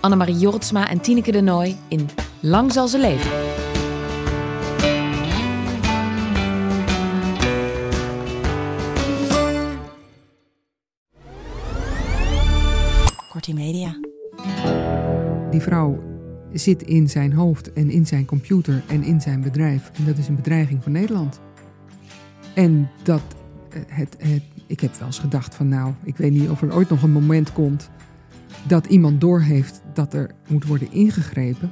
Annemarie Jortsma en Tineke de Nooi in Lang zal ze leven. Kortie Media. Die vrouw zit in zijn hoofd en in zijn computer en in zijn bedrijf. En dat is een bedreiging voor Nederland. En dat eh, het, het, ik heb wel eens gedacht van nou, ik weet niet of er ooit nog een moment komt dat iemand doorheeft dat er moet worden ingegrepen.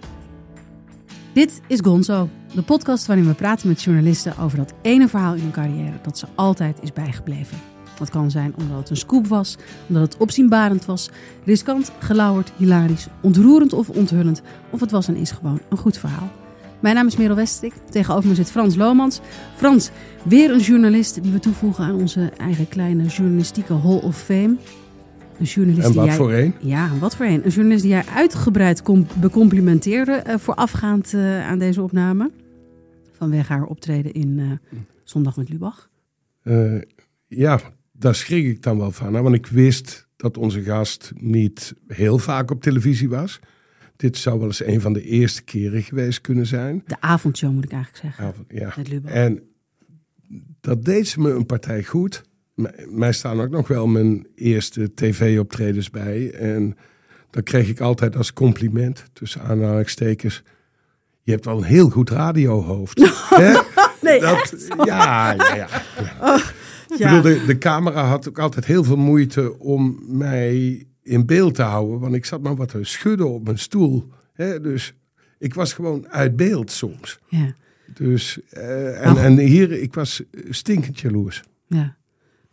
Dit is Gonzo, de podcast waarin we praten met journalisten over dat ene verhaal in hun carrière dat ze altijd is bijgebleven. Dat kan zijn omdat het een scoop was, omdat het opzienbarend was, riskant, gelauwerd, hilarisch, ontroerend of onthullend, of het was en is gewoon een goed verhaal. Mijn naam is Merel Westrik, tegenover me zit Frans Lomans. Frans, weer een journalist die we toevoegen aan onze eigen kleine journalistieke Hall of Fame. Een journalist En die wat jij- voor een? Ja, wat voor een. Een journalist die jij uitgebreid becomplimenteerde eh, voorafgaand eh, aan deze opname. Vanwege haar optreden in eh, Zondag met Lubach. Ja, daar schrik ik dan wel van. Hè? Want ik wist dat onze gast niet heel vaak op televisie was. Dit zou wel eens een van de eerste keren geweest kunnen zijn. De avondshow moet ik eigenlijk zeggen. Ja. Met Lubach. En dat deed ze me een partij goed. Mij staan ook nog wel mijn eerste tv-optredens bij. En dan kreeg ik altijd als compliment, tussen aanhalingstekens... Je hebt wel een heel goed radiohoofd. Hè? Nee, dat, ja, ja, ja. Ik bedoel, de, de camera had ook altijd heel veel moeite om mij in beeld te houden. Want ik zat maar wat te schudden op mijn stoel. Hè? Dus ik was gewoon uit beeld soms. Ja, Dus, eh, en, en hier, ik was stinkend jaloers. ja.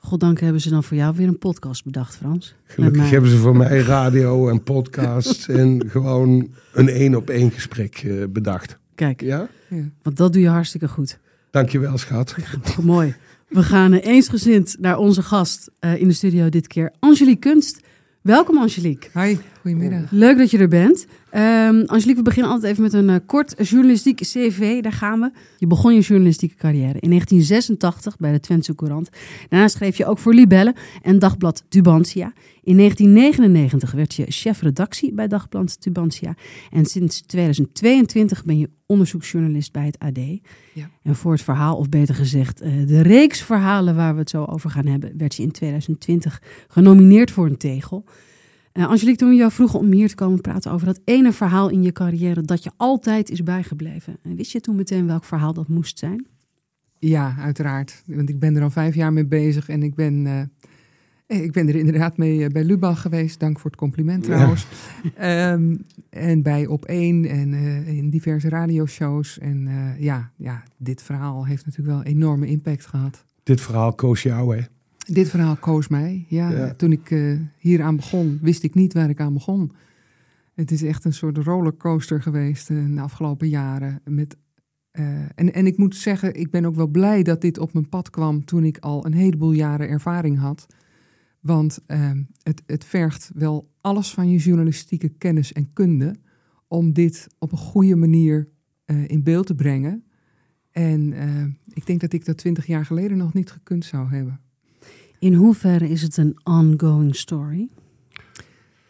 Goddank hebben ze dan voor jou weer een podcast bedacht, Frans. Gelukkig hebben ze voor mij radio en podcast en gewoon een één op één gesprek eh, bedacht. Kijk, Ja? Ja. want dat doe je hartstikke goed. Dankjewel, schat. Mooi. We gaan eh, eensgezind naar onze gast eh, in de studio dit keer, Angelique Kunst. Welkom Angelique. Hi, goedemiddag. Leuk dat je er bent. Ehm Angelique, we beginnen altijd even met een eh, kort journalistiek cv. Daar gaan we. Je begon je journalistieke carrière in 1986 bij de Twentse Courant. Daarna schreef je ook voor Libelle en Dagblad Tubantia. In 1999 werd je chefredactie bij Dagblad Tubantia. En sinds 2022 ben je onderzoeksjournalist bij het AD. Ja. En voor het verhaal, of beter gezegd, eh, de reeks verhalen waar we het zo over gaan hebben, werd je in 2020 genomineerd voor een tegel. Eh, Angelique, toen we jou vroegen om hier te komen praten over dat ene verhaal in je carrière dat je altijd is bijgebleven. En wist je toen meteen welk verhaal dat moest zijn? Ja, uiteraard. Want ik ben er al vijf jaar mee bezig en ik ben, eh, ik ben er inderdaad mee eh, bij Lubach geweest. Dank voor het compliment trouwens. Ehm, en bij Op 1 en eh, in diverse radioshows. En eh, ja, ja, dit verhaal heeft natuurlijk wel enorme impact gehad. Dit verhaal koos jou, hè? Dit verhaal koos mij. Ja, Ja. Toen ik eh, hier aan begon, wist ik niet waar ik aan begon. Het is echt een soort rollercoaster geweest eh, de afgelopen jaren. Met, eh, en, en ik moet zeggen, ik ben ook wel blij dat dit op mijn pad kwam toen ik al een heleboel jaren ervaring had. Want eh, het, het vergt wel alles van je journalistieke kennis en kunde om dit op een goede manier in beeld te brengen. En ik denk dat ik dat twintig jaar geleden nog niet gekund zou hebben. In hoeverre is het een ongoing story?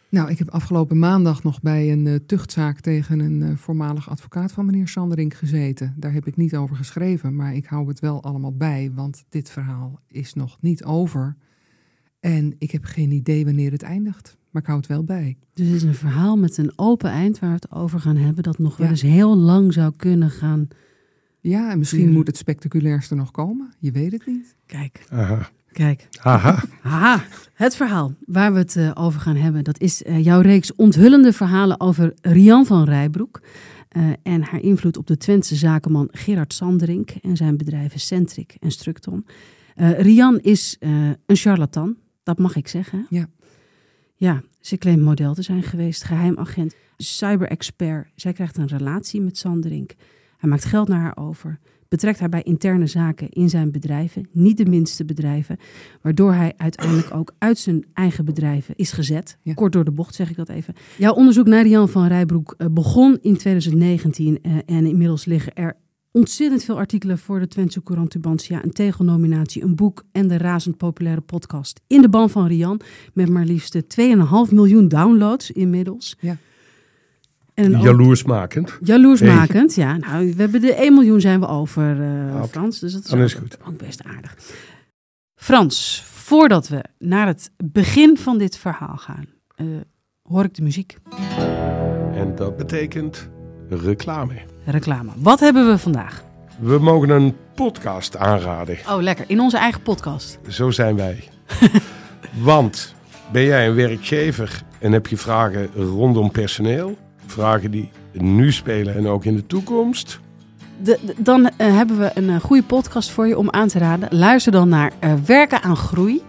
Nou, ik heb afgelopen maandag nog bij een eh, tuchtzaak tegen een eh, voormalig advocaat van meneer Sanderink gezeten. Daar heb ik niet over geschreven, maar ik hou het wel allemaal bij, want dit verhaal is nog niet over. En ik heb geen idee wanneer het eindigt, maar ik hou het wel bij. Dus het is een verhaal met een open eind waar we het over gaan hebben, dat nog wel eens heel lang zou kunnen gaan. Ja, en misschien Ja. moet het spectaculairste nog komen. Je weet het niet. Kijk, Aha. Kijk. Aha. Haha, het verhaal waar we het eh, over gaan hebben, dat is eh, jouw reeks onthullende verhalen over Rian van Rijbroek. eh, en haar invloed op de Twentse zakenman Gerard Sanderink en zijn bedrijven Centric en Structon. Eh, Rian is eh, een charlatan, dat mag ik zeggen. Ja. Ja, ze claimt model te zijn geweest, geheimagent, cyber-expert. Zij krijgt een relatie met Sanderink. Hij maakt geld naar haar over, betrekt haar bij interne zaken in zijn bedrijven, niet de minste bedrijven, waardoor hij uiteindelijk ook uit zijn eigen bedrijven is gezet. Ja. Kort door de bocht zeg ik dat even. Jouw onderzoek naar Jan van Rijbroek eh, begon in 2019 eh, en inmiddels liggen er ontzettend veel artikelen voor de Twentse Courant Tubantia, een tegelnominatie, een boek en de razend populaire podcast In de Ban van Rian, met maar liefst 2,5 miljoen downloads inmiddels. Ja. En Jaloersmakend. Jaloersmakend, ja. Nou, we hebben de 1 miljoen zijn we over, eh, Oké. Frans. Dus dat is ook, goed. ook best aardig. Frans, voordat we naar het begin van dit verhaal gaan, eh, hoor ik de muziek. En dat betekent reclame. Reclame. Wat hebben we vandaag? We mogen een podcast aanraden. Oh, lekker. In onze eigen podcast. Zo zijn wij. Want ben jij een werkgever en heb je vragen rondom personeel? Vragen die nu spelen en ook in de toekomst? De, de- dan eh, hebben we een eh, goede podcast voor je om aan te raden. Luister dan naar eh, Werken aan Groei.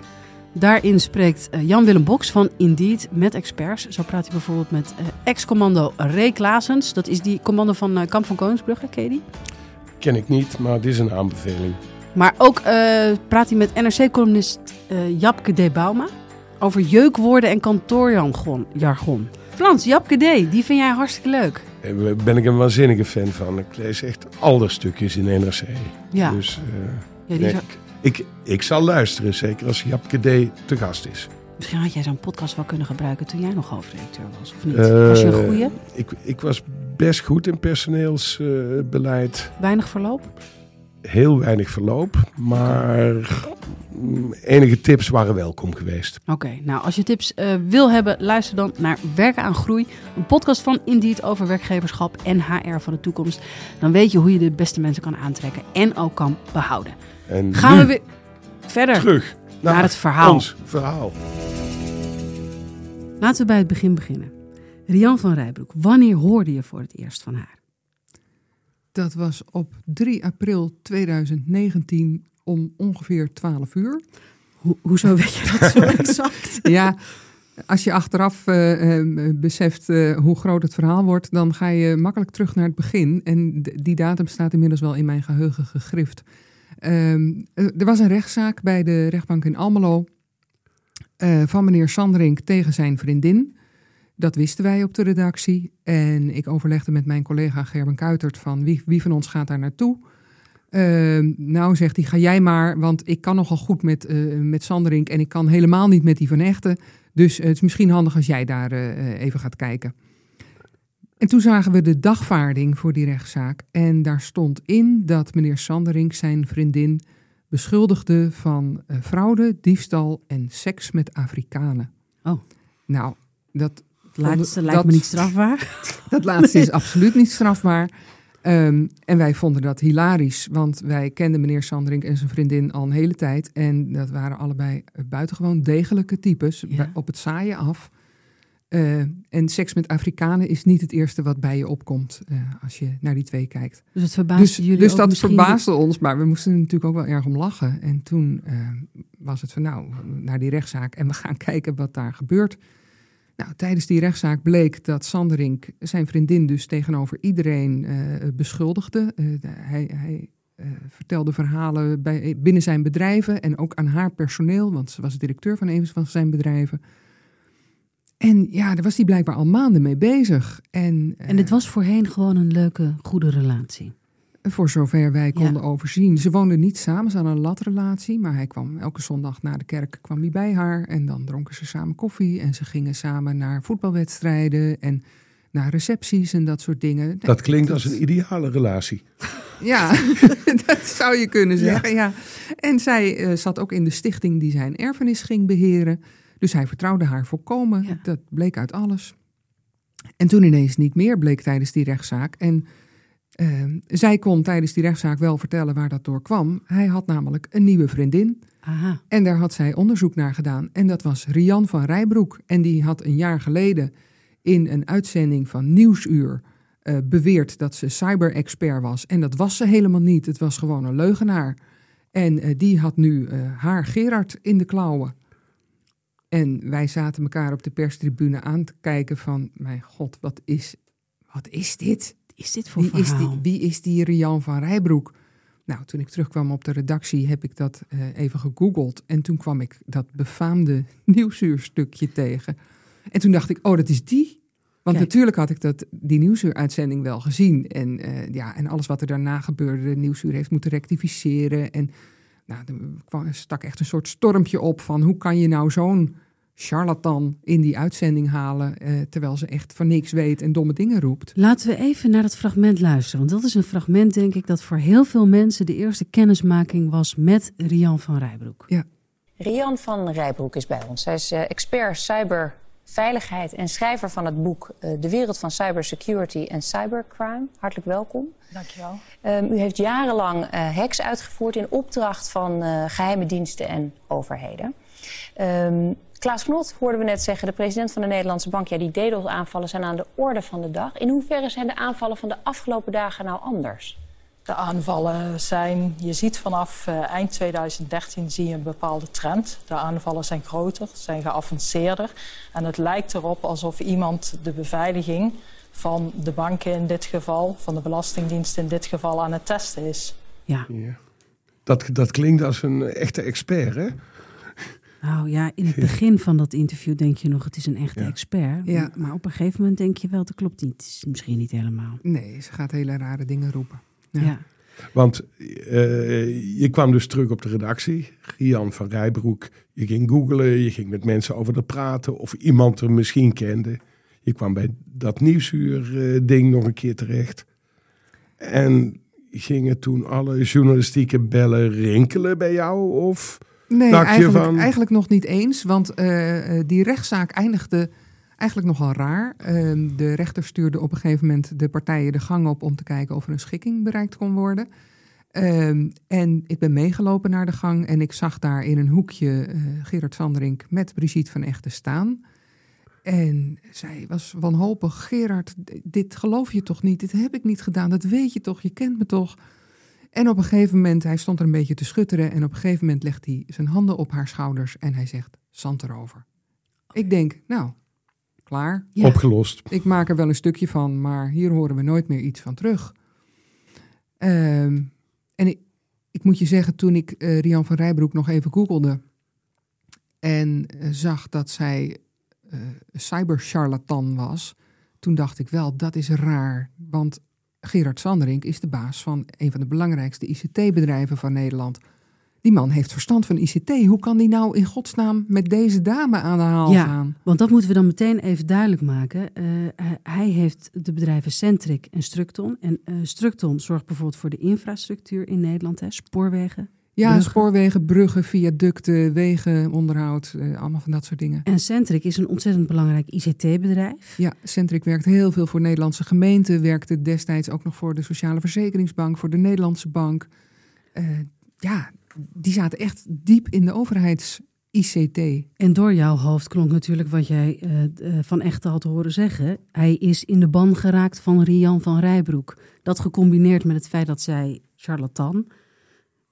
Daarin spreekt Jan-Willem Boks van Indeed met experts. Zo praat hij bijvoorbeeld met ex-commando Ray Klaasens. Dat is die commando van Kamp van Koningsbrugge, ken je die? Ken ik niet, maar het is een aanbeveling. Maar ook praat hij met NRC-columnist Japke D. Bauma over jeukwoorden en kantoorjargon. Frans, Japke D., die vind jij hartstikke leuk. Daar ben ik een waanzinnige fan van. Ik lees echt alle stukjes in NRC. Ja, Dus eh, ja die nee, ik, ik zal luisteren, zeker als Japke D. te gast is. misschien had jij zo'n podcast wel kunnen gebruiken toen jij nog hoofdredacteur was, of niet? was je een Eh, goeie? Ik, ik was best goed in personeelsbeleid. Weinig verloop? Heel weinig verloop, maar enige tips waren welkom geweest. Oké, nou als je tips eh, wil hebben, luister dan naar Werken aan Groei. Een podcast van Indeed over werkgeverschap en HR van de toekomst. Dan weet je hoe je de beste mensen kan aantrekken en ook kan behouden. En Gaan we weer verder terug naar het verhaal. ons verhaal. Laten we bij het begin beginnen. Rian van Rijbroek, wanneer hoorde je voor het eerst van haar? Dat was op 3 april 2019 om ongeveer 12 uur. Ho- hoezo weet je dat zo exact? Ja, als je achteraf eh, eh, beseft eh, hoe groot het verhaal wordt, dan ga je makkelijk terug naar het begin. En die datum staat inmiddels wel in mijn geheugen gegrift. Ehm, eh, er was een rechtszaak bij de rechtbank in Almelo van meneer Sanderink tegen zijn vriendin. Dat wisten wij op de redactie. En ik overlegde met mijn collega Gerben Kuitert van wie, wie van ons gaat daar naartoe. Ehm, nou, zegt hij, ga jij maar, want ik kan nogal goed met, eh met Sanderink en ik kan helemaal niet met die van Echten. Dus het is misschien handig als jij daar eh, eh, even gaat kijken. En toen zagen we de dagvaarding voor die rechtszaak. En daar stond in dat meneer Sanderink zijn vriendin beschuldigde van eh, fraude, diefstal en seks met Afrikanen. Oh. Nou, dat, Laatste lijkt me dat- niet strafbaar. dat laatste is absoluut niet strafbaar. Ehm, en wij vonden dat hilarisch, want wij kenden meneer Sanderink en zijn vriendin al een hele tijd. En dat waren allebei buitengewoon degelijke types, Ja. op het saaien af. Eh, en seks met Afrikanen is niet het eerste wat bij je opkomt eh, als je naar die twee kijkt. Dus het verbaasde Dus, jullie dus ook dat misschien verbaasde ons, maar we moesten er natuurlijk ook wel erg om lachen. En toen eh, was het van nou, naar die rechtszaak en we gaan kijken wat daar gebeurt. Nou, tijdens die rechtszaak bleek dat Sanderink zijn vriendin dus tegenover iedereen eh, beschuldigde. Eh, hij hij eh, vertelde verhalen bij, binnen zijn bedrijven en ook aan haar personeel, want ze was directeur van een van zijn bedrijven. En ja, daar was hij blijkbaar al maanden mee bezig. En, En eh, was voorheen gewoon een leuke, goede relatie. Voor zover wij Ja. konden overzien. Ze woonden niet samen, ze hadden een latrelatie. Maar hij kwam elke zondag na de kerk kwam hij bij haar. En dan dronken ze samen koffie. En ze gingen samen naar voetbalwedstrijden en naar recepties en dat soort dingen. Dat klinkt als een ideale relatie. Ja, dat zou je kunnen zeggen. Ja. En zij eh, zat ook in de stichting die zijn erfenis ging beheren. Dus hij vertrouwde haar volkomen. Ja. Dat bleek uit alles. En toen ineens niet meer bleek tijdens die rechtszaak. En eh, zij kon tijdens die rechtszaak wel vertellen waar dat door kwam. Hij had namelijk een nieuwe vriendin. Aha. En daar had zij onderzoek naar gedaan. En dat was Rian van Rijbroek. En die had een jaar geleden in een uitzending van Nieuwsuur eh, beweerd dat ze cyber-expert was. En dat was ze helemaal niet. Het was gewoon een leugenaar. En eh, die had nu eh, haar Gerard in de klauwen. En wij zaten elkaar op de perstribune aan te kijken van... mijn god, wat is, wat is dit? Is dit voor Wie is, die, wie is die Rian van Rijbroek? Nou, toen ik terugkwam op de redactie heb ik dat eh, even gegoogeld. En toen kwam ik dat befaamde nieuwsuurstukje tegen. En toen dacht ik, oh, dat is die. Want Kijk. natuurlijk had ik dat, die nieuwsuuruitzending wel gezien. En, eh, ja, en alles wat er daarna gebeurde, de nieuwsuur heeft moeten rectificeren. En nou, er er stak echt een soort stormpje op van hoe kan je nou zo'n charlatan in die uitzending halen... eh, terwijl ze echt van niks weet en domme dingen roept. Laten we even naar dat fragment luisteren. Want dat is een fragment, denk ik, dat voor heel veel mensen de eerste kennismaking was met Rian van Rijbroek. Rian van Rijbroek is bij ons. Hij is eh, expert cyberveiligheid en schrijver van het boek eh, De wereld van cybersecurity en cybercrime. Hartelijk welkom. Dankjewel. Um, u heeft jarenlang uh, hacks uitgevoerd in opdracht van uh, geheime diensten en overheden. Um, Klaas Knot hoorden we net zeggen, de president van de Nederlandse Bank, ja, die DDoS-aanvallen zijn aan de orde van de dag. In hoeverre zijn de aanvallen van de afgelopen dagen nou anders? De aanvallen zijn, je ziet vanaf uh, eind 2013 zie je een bepaalde trend. De aanvallen zijn groter, zijn geavanceerder. En het lijkt erop alsof iemand de beveiliging van de banken in dit geval, van de Belastingdienst in dit geval, aan het testen is. Ja. Ja. Dat, dat klinkt als een echte expert, hè? Nou ja, in het begin van dat interview denk je nog, het is een echte Ja. expert. Ja. Maar op een gegeven moment denk je wel, dat klopt niet. Het is misschien niet helemaal. Nee, ze gaat hele rare dingen roepen. Ja. Ja. Want eh, je kwam dus terug op de redactie. Gian van Rijbroek. Je ging googlen, je ging met mensen over het praten. Of iemand er misschien kende. Je kwam bij dat nieuwsuur-ding nog een keer terecht. En gingen toen alle journalistieke bellen rinkelen bij jou? Of Nee, eigenlijk, van- eigenlijk nog niet eens. Want eh, eh, die rechtszaak eindigde eigenlijk nogal raar. Ehm, de rechter stuurde op een gegeven moment de partijen de gang op om te kijken of er een schikking bereikt kon worden. Ehm, en ik ben meegelopen naar de gang en ik zag daar in een hoekje eh, Gerard Sanderink met Brigitte van Echten staan. En zij was wanhopig. Gerard, dit geloof je toch niet? Dit heb ik niet gedaan. Dat weet je toch? Je kent me toch? En op een gegeven moment, hij stond er een beetje te schutteren. En op een gegeven moment legt hij zijn handen op haar schouders en hij zegt: Zand erover. Ik denk, nou, klaar. Ja. opgelost? Ik maak er wel een stukje van, maar hier horen we nooit meer iets van terug. Ehm, en ik, ik moet je zeggen, toen ik eh, Rian van Rijbroek nog even googelde en eh, zag dat zij eh cybercharlatan was, toen dacht ik wel, dat is raar. Want Gerard Sanderink is de baas van een van de belangrijkste ICT-bedrijven van Nederland. Die man heeft verstand van ICT. Hoe kan die nou in godsnaam met deze dame aan de haal Ja. gaan? Want dat moeten we dan meteen even duidelijk maken. Eh, hij- heeft de bedrijven Centric en Structon. En eh, Structon zorgt bijvoorbeeld voor de infrastructuur in Nederland, hè, spoorwegen. Ja, Bruggen. spoorwegen, bruggen, viaducten, wegen, onderhoud, eh, allemaal van dat soort dingen. En Centric is een ontzettend belangrijk ICT-bedrijf. Ja, Centric werkt heel veel voor Nederlandse gemeenten. Werkte destijds ook nog voor de Sociale Verzekeringsbank, voor de Nederlandse Bank. Eh, ja, die zaten echt diep in de overheids-ICT. En door jouw hoofd klonk natuurlijk wat jij eh, van Echte had horen zeggen. Hij is in de ban geraakt van Rian van Rijbroek. Dat gecombineerd met het feit dat zij charlatan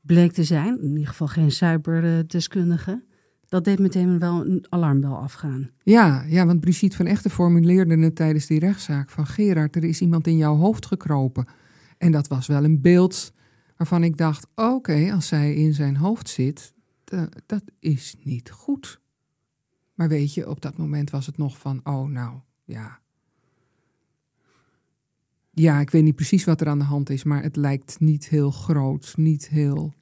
bleek te zijn. In ieder geval geen cyberdeskundige. Dat deed meteen wel een alarmbel afgaan. Ja, ja, want Brigitte van Echten formuleerde het tijdens die rechtszaak van Gerard, er is iemand in jouw hoofd gekropen. En dat was wel een beeld waarvan ik dacht, oké, als zij in zijn hoofd zit, da- dat is niet goed. Maar weet je, op dat moment was het nog van, oh nou, ja. Ja, ik weet niet precies wat er aan de hand is, maar het lijkt niet heel groot, niet heel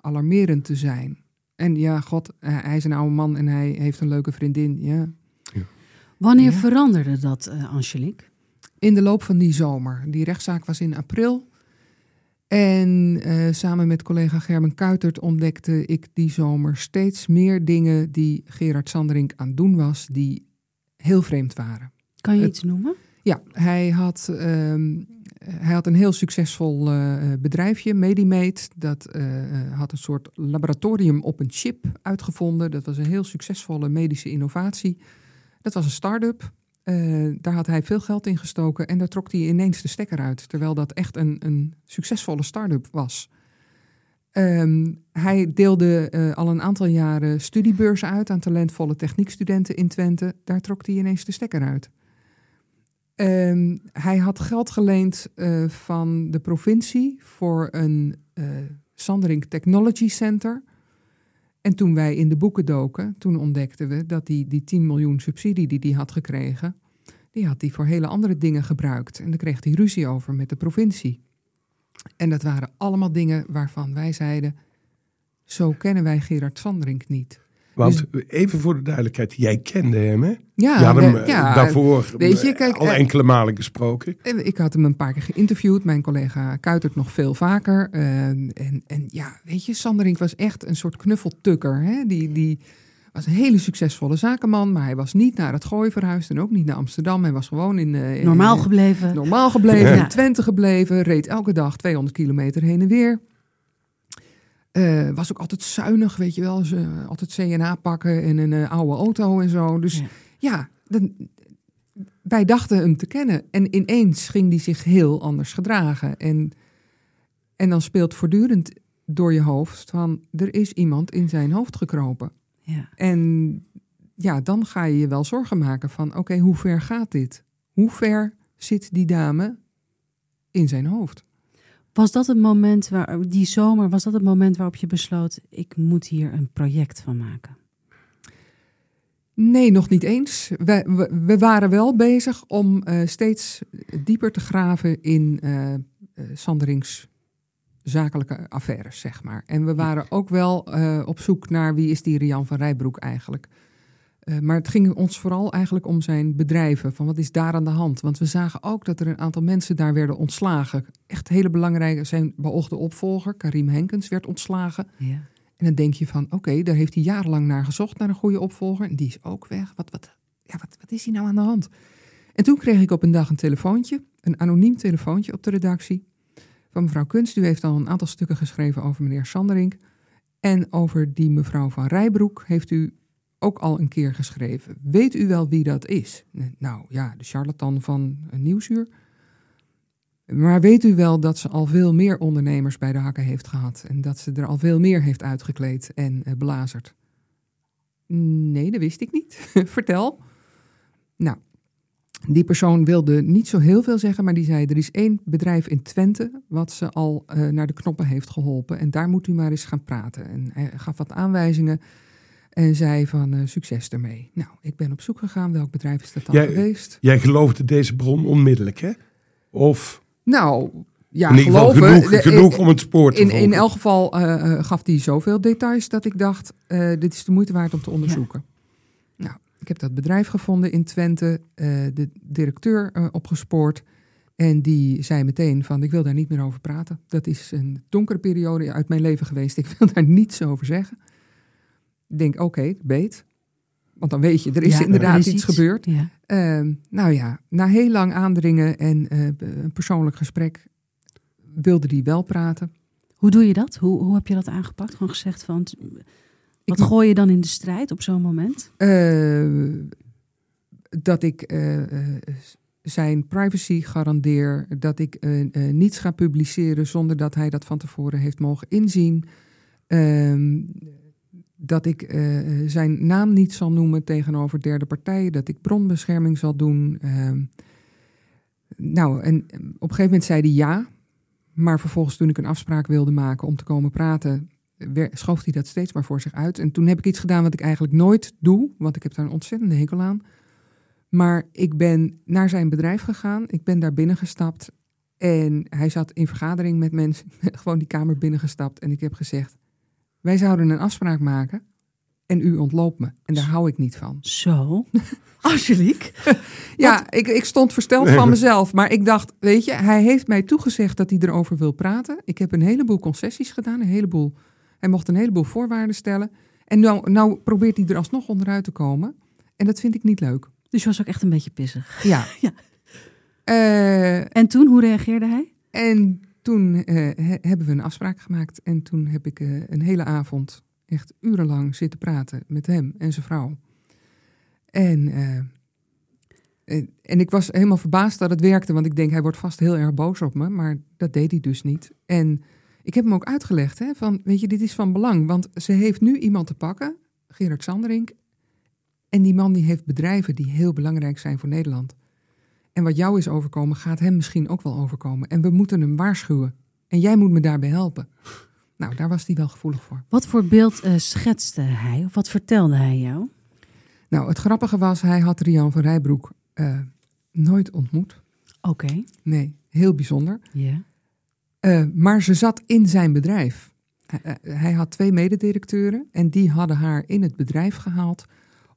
alarmerend te zijn. En ja, god, eh, hij is een oude man en hij heeft een leuke vriendin, ja. Wanneer Ja. veranderde dat, eh Angelique? In de loop van die zomer. Die rechtszaak was in april. En eh, samen met collega Gerben Kuitert ontdekte ik die zomer steeds meer dingen die Gerard Sanderink aan het doen was, die heel vreemd waren. Kan je Het- iets noemen? Ja, hij had, ehm, hij had een heel succesvol eh, bedrijfje, Medimate. Dat eh, eh, had een soort laboratorium op een chip uitgevonden. Dat was een heel succesvolle medische innovatie. Dat was een start-up. Daar had hij veel geld in gestoken en daar trok hij ineens de stekker uit. Terwijl dat echt een, een succesvolle start-up was. Ehm, hij deelde al een aantal jaren studiebeurzen uit aan talentvolle techniekstudenten in Twente. Daar trok hij ineens de stekker uit. Ehm, hij had geld geleend eh, van de provincie voor een uh, Sandring Technology Center. En toen wij in de boeken doken, toen ontdekten we dat die, die 10 miljoen subsidie die hij had gekregen, die had hij voor hele andere dingen gebruikt. En daar kreeg hij ruzie over met de provincie. En dat waren allemaal dingen waarvan wij zeiden, zo kennen wij Gerard Sandring niet. Want dus- even voor de duidelijkheid, jij kende hem, hè? Ja, je had hem ja, daarvoor weet je, kijk, al enkele malen gesproken. Ik had hem een paar keer geïnterviewd, mijn collega Kuitert nog veel vaker. en, en ja, weet je, Sanderink was echt een soort knuffeltukker. Hè? Die, die was een hele succesvolle zakenman, maar hij was niet naar het Gooi verhuisd en ook niet naar Amsterdam. Hij was gewoon in... Uh, normaal gebleven. Normaal gebleven, in Twente gebleven, reed elke dag 200 kilometer heen en weer. Uh, was ook altijd zuinig, weet je wel. Ze, altijd CNA pakken en een uh, oude auto en zo. Dus ja, ja dan, wij dachten hem te kennen. En ineens ging hij zich heel anders gedragen. En, en dan speelt voortdurend door je hoofd van... er is iemand in zijn hoofd gekropen. Ja. En ja, dan ga je je wel zorgen maken van... oké, hoe ver gaat dit? Hoe ver zit die dame in zijn hoofd? Was dat het moment waar, die zomer, was dat het moment waarop je besloot: ik moet hier een project van maken? Nee, nog niet eens. We, we, we waren wel bezig om uh, steeds dieper te graven in uh, Sanderings zakelijke affaires, zeg maar. En we waren ook wel uh, op zoek naar wie is die Rian van Rijbroek eigenlijk. Uh, maar het ging ons vooral eigenlijk om zijn bedrijven. Van wat is daar aan de hand? Want we zagen ook dat er een aantal mensen daar werden ontslagen. Echt hele belangrijke. Zijn beoogde opvolger, Karim Henkens, werd ontslagen. Ja. En dan denk je van, oké, okay, daar heeft hij jarenlang naar gezocht, naar een goede opvolger. En die is ook weg. Wat, wat, ja, wat, wat is hier nou aan de hand? En toen kreeg ik op een dag een telefoontje, een anoniem telefoontje op de redactie. Van mevrouw Kunst. U heeft al een aantal stukken geschreven over meneer Sanderink. En over die mevrouw van Rijbroek heeft u ook al een keer geschreven. Weet u wel wie dat is? Nou ja, de charlatan van een nieuwsuur. Maar weet u wel dat ze al veel meer ondernemers bij de hakken heeft gehad en dat ze er al veel meer heeft uitgekleed en uh, belazerd? Nee, dat wist ik niet. Vertel. Nou, die persoon wilde niet zo heel veel zeggen, maar die zei: er is één bedrijf in Twente wat ze al uh, naar de knoppen heeft geholpen en daar moet u maar eens gaan praten. En hij gaf wat aanwijzingen. En zei van uh, succes ermee. Nou, ik ben op zoek gegaan. Welk bedrijf is dat dan jij, geweest? Jij geloofde deze bron onmiddellijk, hè? Of? Nou, ja, in ieder geval geloven, genoeg, genoeg om het spoor te in, volgen. in elk geval uh, gaf hij zoveel details dat ik dacht, uh, dit is de moeite waard om te onderzoeken. Ja. Nou, ik heb dat bedrijf gevonden in Twente, de directeur opgespoord. En die zei meteen van, ik wil daar niet meer over praten. Dat is een donkere periode uit mijn leven geweest. Ik wil daar niets over zeggen denk, oké, okay, beet. Want dan weet je, er is ja, inderdaad er is iets, iets, gebeurd. Ja. Uh, nou ja, na heel lang aandringen en uh, een persoonlijk gesprek wilde die wel praten. Hoe doe je dat? Hoe, hoe heb je dat aangepakt? Gewoon gezegd van, wat ik, gooi je dan in de strijd op zo'n moment? Uh, dat ik uh, zijn privacy garandeer, dat ik niets ga publiceren zonder dat hij dat van tevoren heeft mogen inzien. Ehm, dat ik uh, zijn naam niet zal noemen tegenover derde partijen, dat ik bronbescherming zal doen. Uh, nou, en op een gegeven moment zei hij ja, maar vervolgens toen ik een afspraak wilde maken om te komen praten, schoof hij dat steeds maar voor zich uit. En toen heb ik iets gedaan wat ik eigenlijk nooit doe, want ik heb daar een ontzettende hekel aan. Maar ik ben naar zijn bedrijf gegaan, ik ben daar binnengestapt en hij zat in vergadering met mensen, gewoon die kamer binnengestapt en ik heb gezegd, wij zouden een afspraak maken en u ontloopt me. En daar hou ik niet van. Zo? Angelique? ja, ik, ik stond versteld van mezelf. Maar ik dacht, weet je, hij heeft mij toegezegd dat hij erover wil praten. Ik heb een heleboel concessies gedaan, een heleboel. Hij mocht een heleboel voorwaarden stellen. En nou, nou probeert hij er alsnog onderuit te komen. En dat vind ik niet leuk. Dus je was ook echt een beetje pissig. Ja. ja. Uh, en toen, hoe reageerde hij? En toen he, hebben we een afspraak gemaakt. En toen heb ik uh, een hele avond echt urenlang zitten praten met hem en zijn vrouw. En, uh, en, en, ik was helemaal verbaasd dat het werkte. Want ik denk, hij wordt vast heel erg boos op me. Maar dat deed hij dus niet. En ik heb hem ook uitgelegd, hè, van, weet je, dit is van belang. Want ze heeft nu iemand te pakken, Gerard Sanderink. En die man die heeft bedrijven die heel belangrijk zijn voor Nederland. En wat jou is overkomen, gaat hem misschien ook wel overkomen. En we moeten hem waarschuwen. En jij moet me daarbij helpen. Nou, daar was hij wel gevoelig voor. Wat voor beeld uh, schetste hij? Of wat vertelde hij jou? Nou, het grappige was, hij had Rian van Rijbroek uh, nooit ontmoet. Oké. Okay. Nee, heel bijzonder. Ja. Yeah. Uh, maar ze zat in zijn bedrijf. Hij, hij had twee mededirecteuren en die hadden haar in het bedrijf gehaald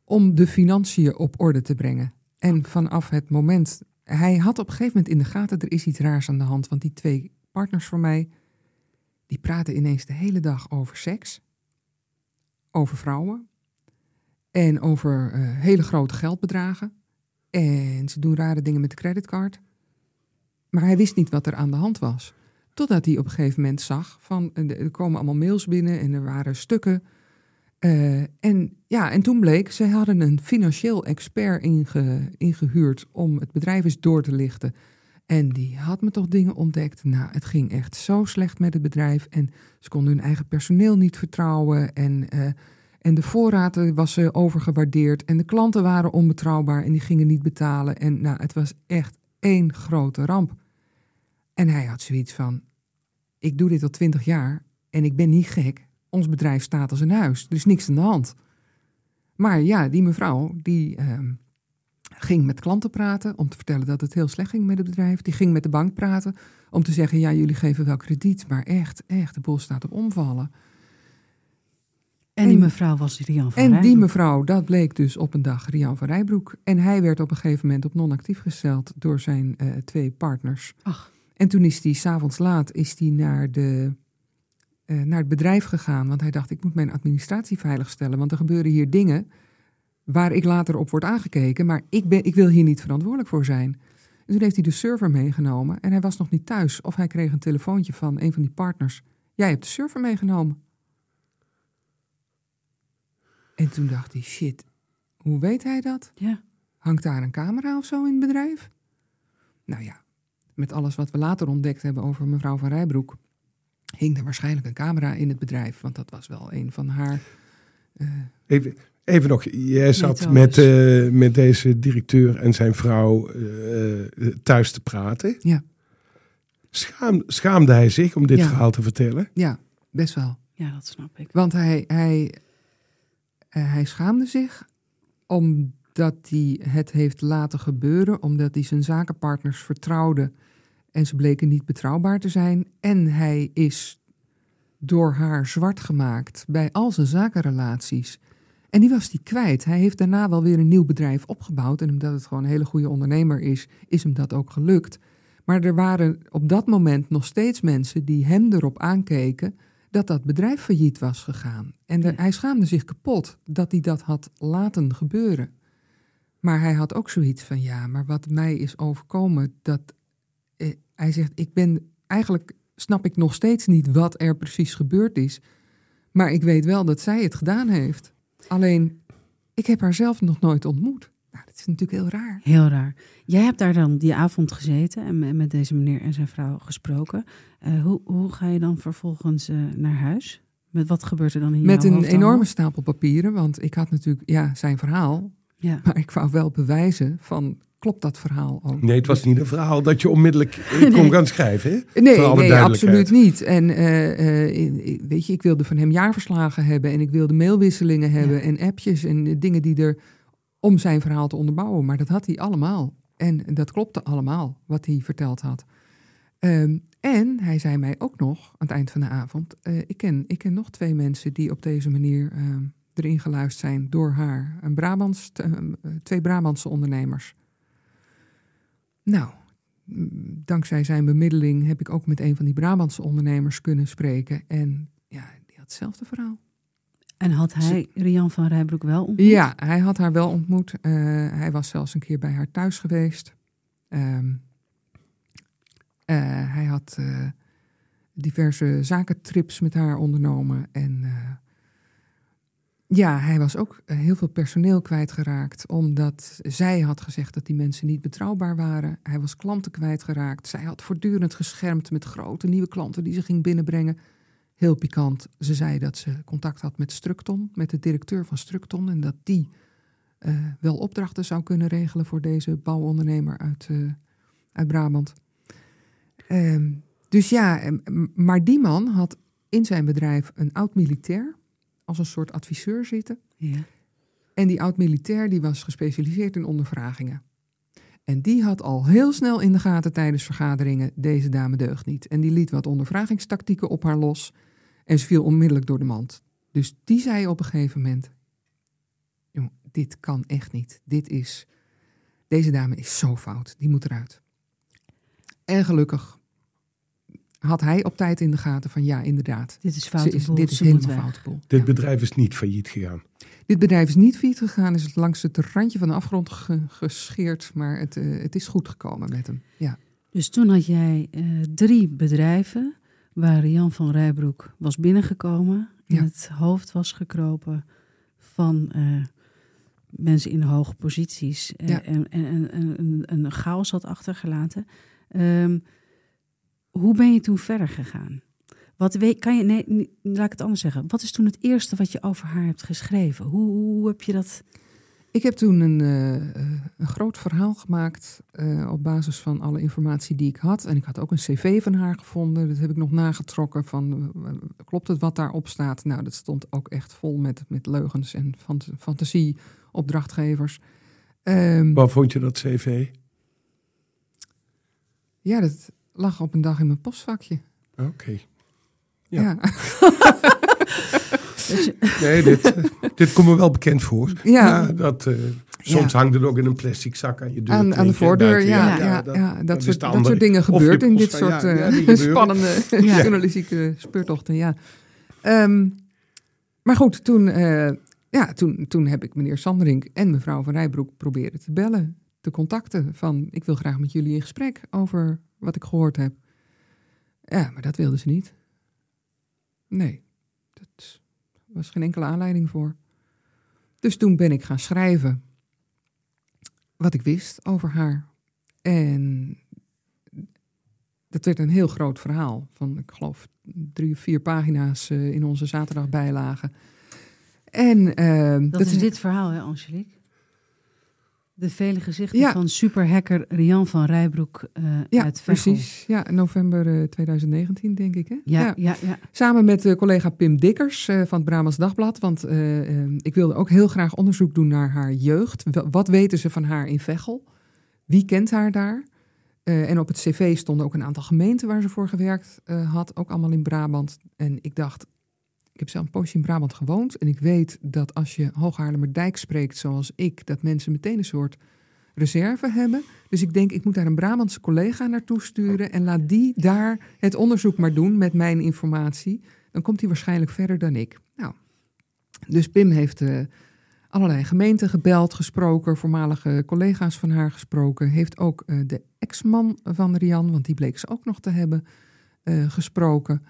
om de financiën op orde te brengen. En vanaf het moment, hij had op een gegeven moment in de gaten, er is iets raars aan de hand, want die twee partners voor mij, die praten ineens de hele dag over seks, over vrouwen en over uh, hele grote geldbedragen. En ze doen rare dingen met de creditcard. Maar hij wist niet wat er aan de hand was. Totdat hij op een gegeven moment zag van er komen allemaal mails binnen en er waren stukken. Uh, en ja, en toen bleek, ze hadden een financieel expert inge, ingehuurd om het bedrijf eens door te lichten. En die had me toch dingen ontdekt. Nou, het ging echt zo slecht met het bedrijf. En ze konden hun eigen personeel niet vertrouwen. En, uh, en de voorraad was uh, overgewaardeerd. En de klanten waren onbetrouwbaar en die gingen niet betalen. En nou, het was echt één grote ramp. En hij had zoiets van: Ik doe dit al twintig jaar en ik ben niet gek. Ons bedrijf staat als een huis. Er is niks aan de hand. Maar ja, die mevrouw, die. Uh, ging met klanten praten om te vertellen dat het heel slecht ging met het bedrijf. Die ging met de bank praten om te zeggen: ja, jullie geven wel krediet, maar echt, echt, de boel staat op omvallen. En die mevrouw was Rian van En Rijbroek. die mevrouw, dat bleek dus op een dag Rian van Rijbroek. En hij werd op een gegeven moment op non-actief gesteld door zijn uh, twee partners. Ach. En toen is hij s'avonds laat is die naar, de, naar het bedrijf gegaan. Want hij dacht, ik moet mijn administratie veiligstellen. Want er gebeuren hier dingen waar ik later op word aangekeken. Maar ik, ben, ik wil hier niet verantwoordelijk voor zijn. En toen heeft hij de server meegenomen. En hij was nog niet thuis. Of hij kreeg een telefoontje van een van die partners. Jij hebt de server meegenomen. En toen dacht hij, shit, hoe weet hij dat? Ja. Hangt daar een camera of zo in het bedrijf? Nou ja, met alles wat we later ontdekt hebben over mevrouw van Rijbroek... hing er waarschijnlijk een camera in het bedrijf. Want dat was wel een van haar... Uh, Even, Even nog, jij zat met, uh, met deze directeur en zijn vrouw uh, thuis te praten. Ja. Schaam, schaamde hij zich om dit ja. verhaal te vertellen? Ja, best wel. Ja, dat snap ik. Want hij, hij, uh, hij schaamde zich omdat hij het heeft laten gebeuren, omdat hij zijn zakenpartners vertrouwde en ze bleken niet betrouwbaar te zijn. En hij is door haar zwart gemaakt bij al zijn zakenrelaties. En die was hij kwijt. Hij heeft daarna wel weer een nieuw bedrijf opgebouwd. En omdat het gewoon een hele goede ondernemer is, is hem dat ook gelukt. Maar er waren op dat moment nog steeds mensen die hem erop aankeken dat dat bedrijf failliet was gegaan. En de, ja. hij schaamde zich kapot dat hij dat had laten gebeuren. Maar hij had ook zoiets van, ja, maar wat mij is overkomen, dat hij zegt, ik ben eigenlijk snap ik nog steeds niet wat er precies gebeurd is. Maar ik weet wel dat zij het gedaan heeft. Alleen, ik heb haar zelf nog nooit ontmoet. Nou, dat is natuurlijk heel raar. Heel raar. Jij hebt daar dan die avond gezeten en met deze meneer en zijn vrouw gesproken. Uh, hoe, hoe ga je dan vervolgens uh, naar huis? Met wat gebeurt er dan hier? Met een enorme stapel papieren, want ik had natuurlijk ja, zijn verhaal. Ja. Maar ik wou wel bewijzen van, klopt dat verhaal ook? Nee, het was niet een verhaal dat je onmiddellijk nee. kon gaan schrijven. Hè? Nee, nee absoluut niet. En uh, uh, weet je, ik wilde van hem jaarverslagen hebben en ik wilde mailwisselingen hebben ja. en appjes en dingen die er om zijn verhaal te onderbouwen. Maar dat had hij allemaal. En dat klopte allemaal, wat hij verteld had. Um, en hij zei mij ook nog, aan het eind van de avond, uh, ik, ken, ik ken nog twee mensen die op deze manier erin geluisterd zijn door haar. Een Brabants, twee Brabantse ondernemers. Nou, dankzij zijn bemiddeling heb ik ook met een van die Brabantse ondernemers kunnen spreken. En ja, die had hetzelfde verhaal. En had hij Rian van Rijbroek wel ontmoet? Ja, hij had haar wel ontmoet. Uh, hij was zelfs een keer bij haar thuis geweest. Um, uh, hij had uh, diverse zakentrips met haar ondernomen. En ja, hij was ook eh, heel veel personeel kwijtgeraakt. Omdat zij had gezegd dat die mensen niet betrouwbaar waren. Hij was klanten kwijtgeraakt. Zij had voortdurend geschermd met grote nieuwe klanten die ze ging binnenbrengen. Heel pikant. Ze zei dat ze contact had met Structon, met de directeur van Structon. En dat die uh, wel opdrachten zou kunnen regelen voor deze bouwondernemer uit, uh, uit Brabant. Uh, dus ja, maar die man had in zijn bedrijf een oud militair als een soort adviseur zitten. Ja. En die oud-militair die was gespecialiseerd in ondervragingen. En die had al heel snel in de gaten tijdens vergaderingen, deze dame deugt niet. En die liet wat ondervragingstactieken op haar los en ze viel onmiddellijk door de mand. Dus die zei op een gegeven moment, jongen, dit kan echt niet. Dit is, deze dame is zo fout, die moet eruit. En gelukkig had hij op tijd in de gaten van ja, inderdaad. Dit is fout. Dit is helemaal foute boel. Dit bedrijf is niet failliet gegaan. Dit bedrijf is niet failliet gegaan, is het langs het randje van de afgrond gescheerd, maar het, uh, het is goed gekomen met hem. Ja. Dus toen had jij uh, drie bedrijven waar Jan van Rijbroek was binnengekomen, in ja. het hoofd was gekropen van uh, mensen in hoge posities ja. en, en, en, en, een chaos had achtergelaten. Um, hoe ben je toen verder gegaan? Wat weet, kan je, nee, laat ik het anders zeggen. Wat is toen het eerste wat je over haar hebt geschreven? Hoe, hoe heb je dat? Ik heb toen een, uh, een groot verhaal gemaakt uh, op basis van alle informatie die ik had. En ik had ook een cv van haar gevonden. Dat heb ik nog nagetrokken van, uh, klopt het wat daarop staat? Nou, dat stond ook echt vol met, met leugens en fant fantasie opdrachtgevers. Um, Waar vond je dat cv? Ja, dat, lag op een dag in mijn postvakje. Oké. Ja. ja. nee, dit, dit komt me wel bekend voor. Ja. dat, uh, soms ja. hangt het ook in een plastic zak aan je deur. Aan, aan de voordeur, ja. ja, dat, ja, dat, soort, dat soort dingen gebeurt in dit soort uh, spannende journalistieke speurtochten. Ja. Um, maar goed, toen, uh, ja, toen, toen heb ik meneer Sanderink en mevrouw van Rijbroek proberen te bellen, te contacten. Van, ik wil graag met jullie in gesprek over wat ik gehoord heb. Ja, maar dat wilden ze niet. Nee, dat was geen enkele aanleiding voor. Dus toen ben ik gaan schrijven wat ik wist over haar. En dat werd een heel groot verhaal van, ik geloof, drie of vier pagina's uh, in onze zaterdagbijlagen. En, uh, dat, dat, is dit verhaal, hè, Angelique? De vele gezichten van superhacker Rian van Rijbroek uh, ja, uit Veghel. precies. Ja, november uh, 2019 denk ik. Hè? Ja, ja. ja, ja. Samen met uh, collega Pim Dikkers van het Brabants Dagblad. Want ik wilde ook heel graag onderzoek doen naar haar jeugd. Wat weten ze van haar in Veghel? Wie kent haar daar? en op het cv stonden ook een aantal gemeenten waar ze voor gewerkt had. Ook allemaal in Brabant. En ik dacht, ik heb zelf een poosje in Brabant gewoond. En ik weet dat als je Hooghaarlemmerdijk spreekt zoals ik, dat mensen meteen een soort reserve hebben. Dus ik denk, ik moet daar een Brabantse collega naartoe sturen. En laat die daar het onderzoek maar doen met mijn informatie. Dan komt hij waarschijnlijk verder dan ik. Nou, dus Pim heeft uh, allerlei gemeenten gebeld, gesproken, voormalige collega's van haar gesproken. Heeft ook uh, de ex-man van Rian, want die bleek ze ook nog te hebben, uh, gesproken.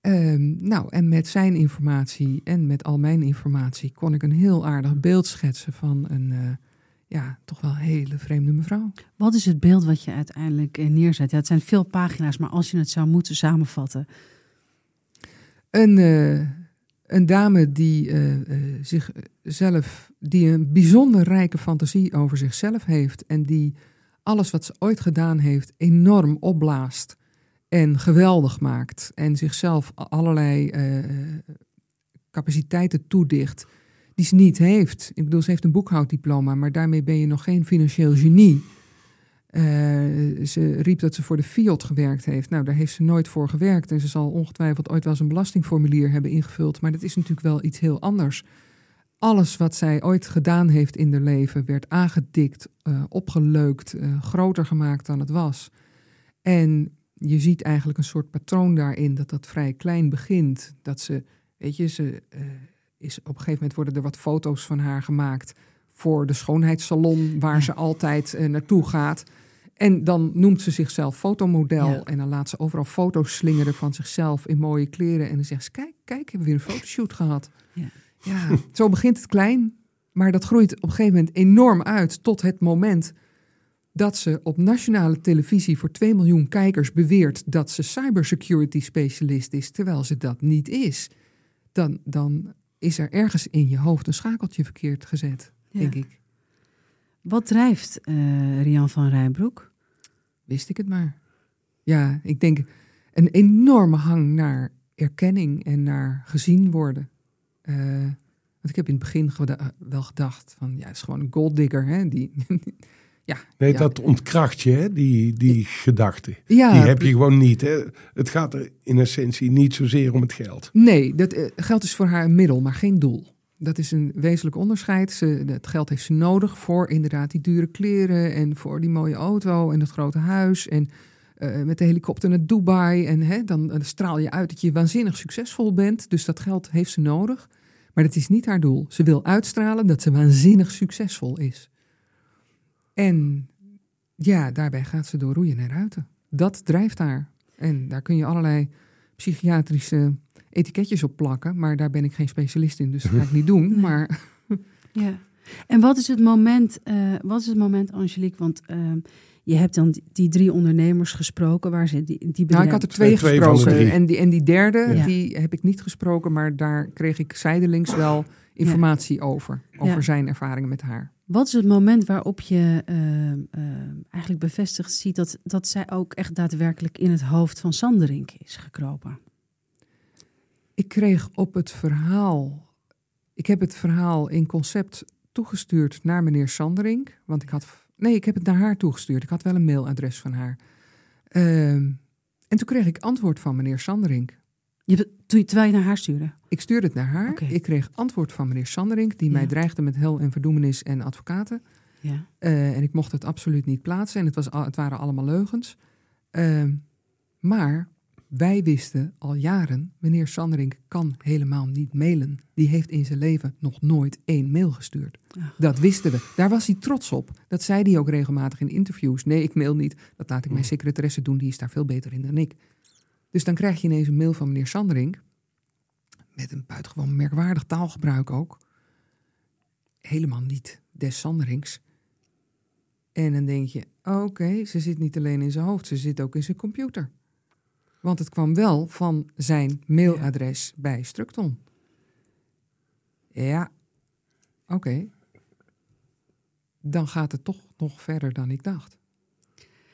Um, nou, en met zijn informatie en met al mijn informatie kon ik een heel aardig beeld schetsen van een, uh, ja, toch wel hele vreemde mevrouw. Wat is het beeld wat je uiteindelijk eh, neerzet? Ja, het zijn veel pagina's, maar als je het zou moeten samenvatten. Een, uh, een dame die zichzelf, die een bijzonder rijke fantasie over zichzelf heeft en die alles wat ze ooit gedaan heeft enorm opblaast en geweldig maakt en zichzelf allerlei uh, capaciteiten toedicht die ze niet heeft. Ik bedoel, ze heeft een boekhouddiploma, maar daarmee ben je nog geen financieel genie. Uh, ze riep dat ze voor de Fiat gewerkt heeft. Nou, daar heeft ze nooit voor gewerkt. En ze zal ongetwijfeld ooit wel eens een belastingformulier hebben ingevuld. Maar dat is natuurlijk wel iets heel anders. Alles wat zij ooit gedaan heeft in haar leven werd aangedikt, uh, opgeleukt, groter gemaakt dan het was. En je ziet eigenlijk een soort patroon daarin dat dat vrij klein begint. Dat ze, weet je, ze uh, is op een gegeven moment worden er wat foto's van haar gemaakt voor de schoonheidssalon waar ze altijd uh, naartoe gaat. En dan noemt ze zichzelf fotomodel en dan laat ze overal foto's slingeren van zichzelf in mooie kleren. En dan zegt ze, kijk, kijk, hebben we weer een fotoshoot gehad. Ja. Ja, zo begint het klein, maar dat groeit op een gegeven moment enorm uit tot het moment dat ze op nationale televisie voor 2 miljoen kijkers beweert dat ze cybersecurity specialist is, terwijl ze dat niet is. Dan, dan is er ergens in je hoofd een schakeltje verkeerd gezet, Ja. denk ik. Wat drijft eh, Rian van Rijnbroek? Wist ik het maar. Ja, ik denk een enorme hang naar erkenning en naar gezien worden. Eh, want ik heb in het begin wel gedacht van, ja, het is gewoon een golddigger, hè? Die, ja, Nee, ja. dat ontkracht je, hè, die, die gedachte. ja, Die heb je gewoon niet. Hè. Het gaat er in essentie niet zozeer om het geld. Nee, dat, eh, geld is voor haar een middel, maar geen doel. Dat is een wezenlijk onderscheid. Ze, het geld heeft ze nodig voor inderdaad die dure kleren en voor die mooie auto en het grote huis en eh, met de helikopter naar Dubai. En hè, dan, dan straal je uit dat je waanzinnig succesvol bent. Dus dat geld heeft ze nodig. Maar dat is niet haar doel. Ze wil uitstralen dat ze waanzinnig succesvol is. En ja, daarbij gaat ze door roeien en ruiten. Dat drijft haar. En daar kun je allerlei psychiatrische etiketjes op plakken. Maar daar ben ik geen specialist in, dus dat ga ik niet doen. Nee. Maar Ja. En wat is het moment, eh, wat is het moment, Angelique? Want ehm, je hebt dan die, drie ondernemers gesproken waar ze die, die nou, ik had er twee, de gesproken. En die, en die derde, Ja. die heb ik niet gesproken. Maar daar kreeg ik zijdelings wel informatie over. Over Ja. zijn ervaringen met haar. Wat is het moment waarop je ehm, ehm, eigenlijk bevestigd ziet dat, dat zij ook echt daadwerkelijk in het hoofd van Sanderink is gekropen? Ik kreeg op het verhaal. Ik heb het verhaal in concept toegestuurd naar meneer Sanderink. Want ik had. Nee, ik heb het naar haar toegestuurd. Ik had wel een mailadres van haar. Ehm, en toen kreeg ik antwoord van meneer Sanderink. Je, toen je, terwijl je naar haar stuurde. Ik stuurde het naar haar. Ik kreeg antwoord van meneer Sanderink, die mij dreigde met hel en verdoemenis en advocaten. Ja. Eh, en ik mocht het absoluut niet plaatsen. En het, was, al- het waren allemaal leugens. Ehm, maar wij wisten al jaren, meneer Sanderink kan helemaal niet mailen. Die heeft in zijn leven nog nooit één mail gestuurd. Ach. Dat wisten we. Daar was hij trots op. Dat zei hij ook regelmatig in interviews. Nee, ik mail niet. Dat laat ik mijn secretaresse doen. Die is daar veel beter in dan ik. Dus dan krijg je ineens een mail van meneer Sanderink. Met een buitengewoon merkwaardig taalgebruik ook. Helemaal niet des Sanderings. En dan denk je, oké, ze zit niet alleen in zijn hoofd, ze zit ook in zijn computer. Want het kwam wel van zijn mailadres bij Structon. Ja, oké. Dan gaat het toch nog verder dan ik dacht.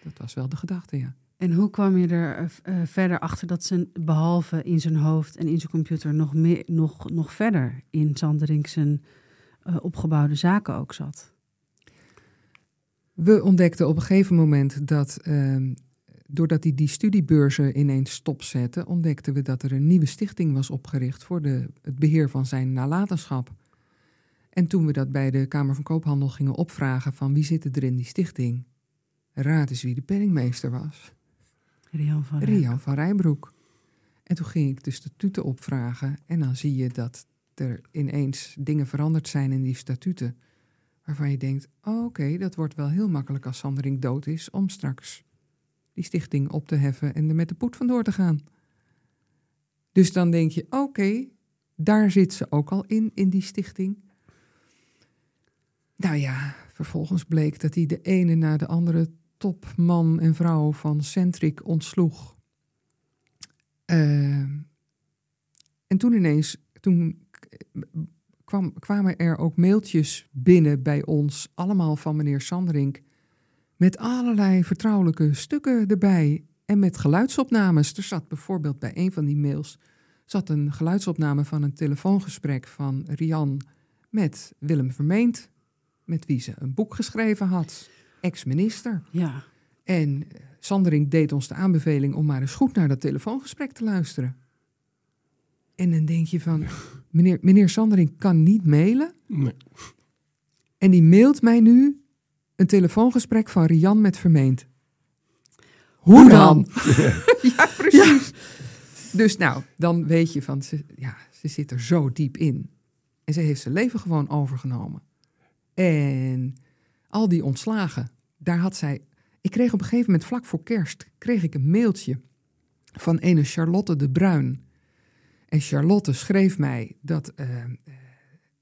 Dat was wel de gedachte, ja. En hoe kwam je er eh, eh, verder achter dat ze behalve in zijn hoofd en in zijn computer nog, meer, nog, nog verder in Sanderink eh, opgebouwde zaken ook zat? We ontdekten op een gegeven moment dat, ehm, doordat hij die studiebeurzen ineens stopzette, ontdekten we dat er een nieuwe stichting was opgericht voor de, het beheer van zijn nalatenschap. En toen we dat bij de Kamer van Koophandel gingen opvragen van wie zit er in die stichting, raad eens wie de penningmeester was. Rian van Rijbroek. En toen ging ik de statuten opvragen en dan zie je dat er ineens dingen veranderd zijn in die statuten. Waarvan je denkt, oh, oké, dat wordt wel heel makkelijk als Sandering dood is om straks die stichting op te heffen en er met de poet vandoor te gaan. Dus dan denk je, oké, daar zit ze ook al in, in die stichting. Nou ja, vervolgens bleek dat hij de ene na de andere topman en vrouw van Centric ontsloeg. Ehm, en toen ineens, toen kwam, kwamen er ook mailtjes binnen bij ons, allemaal van meneer Sanderink, met allerlei vertrouwelijke stukken erbij en met geluidsopnames. Er zat bijvoorbeeld bij een van die mails zat een geluidsopname van een telefoongesprek van Rian met Willem Vermeend, met wie ze een boek geschreven had, ex-minister. Ja, En Sandering deed ons de aanbeveling om maar eens goed naar dat telefoongesprek te luisteren. En dan denk je van, meneer, meneer Sandering kan niet mailen. Nee. En die mailt mij nu een telefoongesprek van Rian met Vermeend. Hoe dan? ja, precies. Dus nou, dan weet je van, ze, ja, ze zit er zo diep in. En ze heeft zijn leven gewoon overgenomen. En al die ontslagen, daar had zij... Ik kreeg op een gegeven moment, vlak voor kerst, kreeg ik een mailtje van ene Charlotte de Bruin. En Charlotte schreef mij dat eh, eh,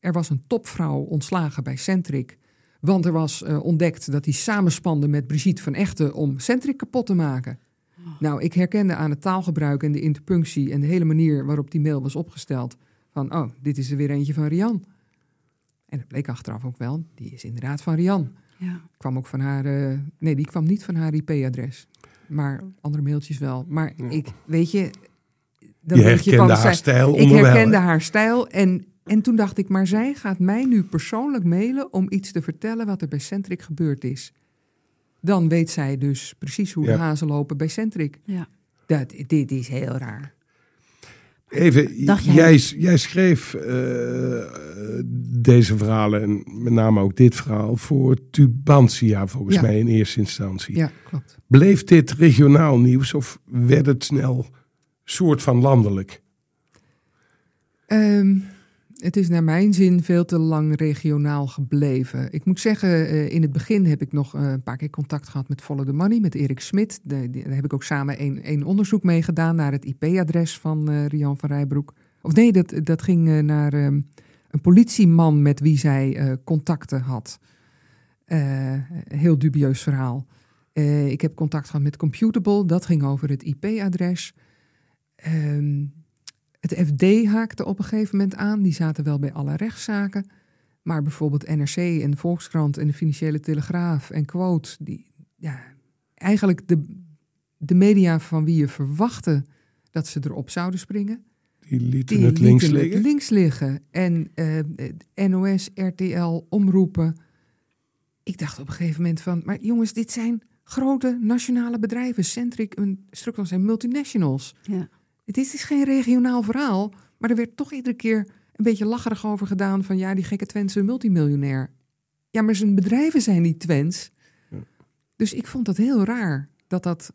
er was een topvrouw ontslagen bij Centric. Want er was uh, ontdekt dat hij samenspande met Brigitte van Echten om Centric kapot te maken. Nou, ik herkende aan het taalgebruik en de interpunctie en de hele manier waarop die mail was opgesteld. Van, oh, dit is er weer eentje van Rian. En dat bleek achteraf ook wel, die is inderdaad van Rian. Ja. Kwam ook van haar, uh, nee, die kwam niet van haar IP-adres. Maar andere mailtjes wel. Maar ik, weet je... Dan je herkende van, haar stijl Ik herkende haar stijl en, en toen dacht ik, maar zij gaat mij nu persoonlijk mailen om iets te vertellen wat er bij Centric gebeurd is. Dan weet zij dus precies hoe de hazen lopen bij Centric. Ja. Dat, dit is heel raar. Even, jij, jij, schreef uh, deze verhalen en met name ook dit verhaal voor Tubantia volgens mij in eerste instantie. Ja, klopt. Bleef dit regionaal nieuws of werd het snel soort van landelijk? Um, het is naar mijn zin veel te lang regionaal gebleven. Ik moet zeggen, uh, in het begin heb ik nog uh, een paar keer contact gehad met Follow the Money, met Erik Smit. Daar heb ik ook samen een, onderzoek mee gedaan naar het IP-adres van uh, Rian van Rijbroek. Of nee, dat, dat ging naar um, een politieman met wie zij contacten had. heel dubieus verhaal. ik heb contact gehad met Computable, dat ging over het IP-adres. Um, het FD haakte op een gegeven moment aan. Die zaten wel bij alle rechtszaken. Maar bijvoorbeeld NRC en Volkskrant en de Financiële Telegraaf en Quote, die, ja, eigenlijk de, de media van wie je verwachtte dat ze erop zouden springen. Die lieten het links liggen. Het links liggen. En uh, NOS, RTL, omroepen. Ik dacht op een gegeven moment van, maar jongens, dit zijn grote nationale bedrijven. Centric en Structon zijn multinationals. Ja. Het is, is geen regionaal verhaal, maar er werd toch iedere keer een beetje lacherig over gedaan van ja, die gekke Twentse multimiljonair. Ja, maar zijn bedrijven zijn niet Twents. Dus ik vond dat heel raar dat dat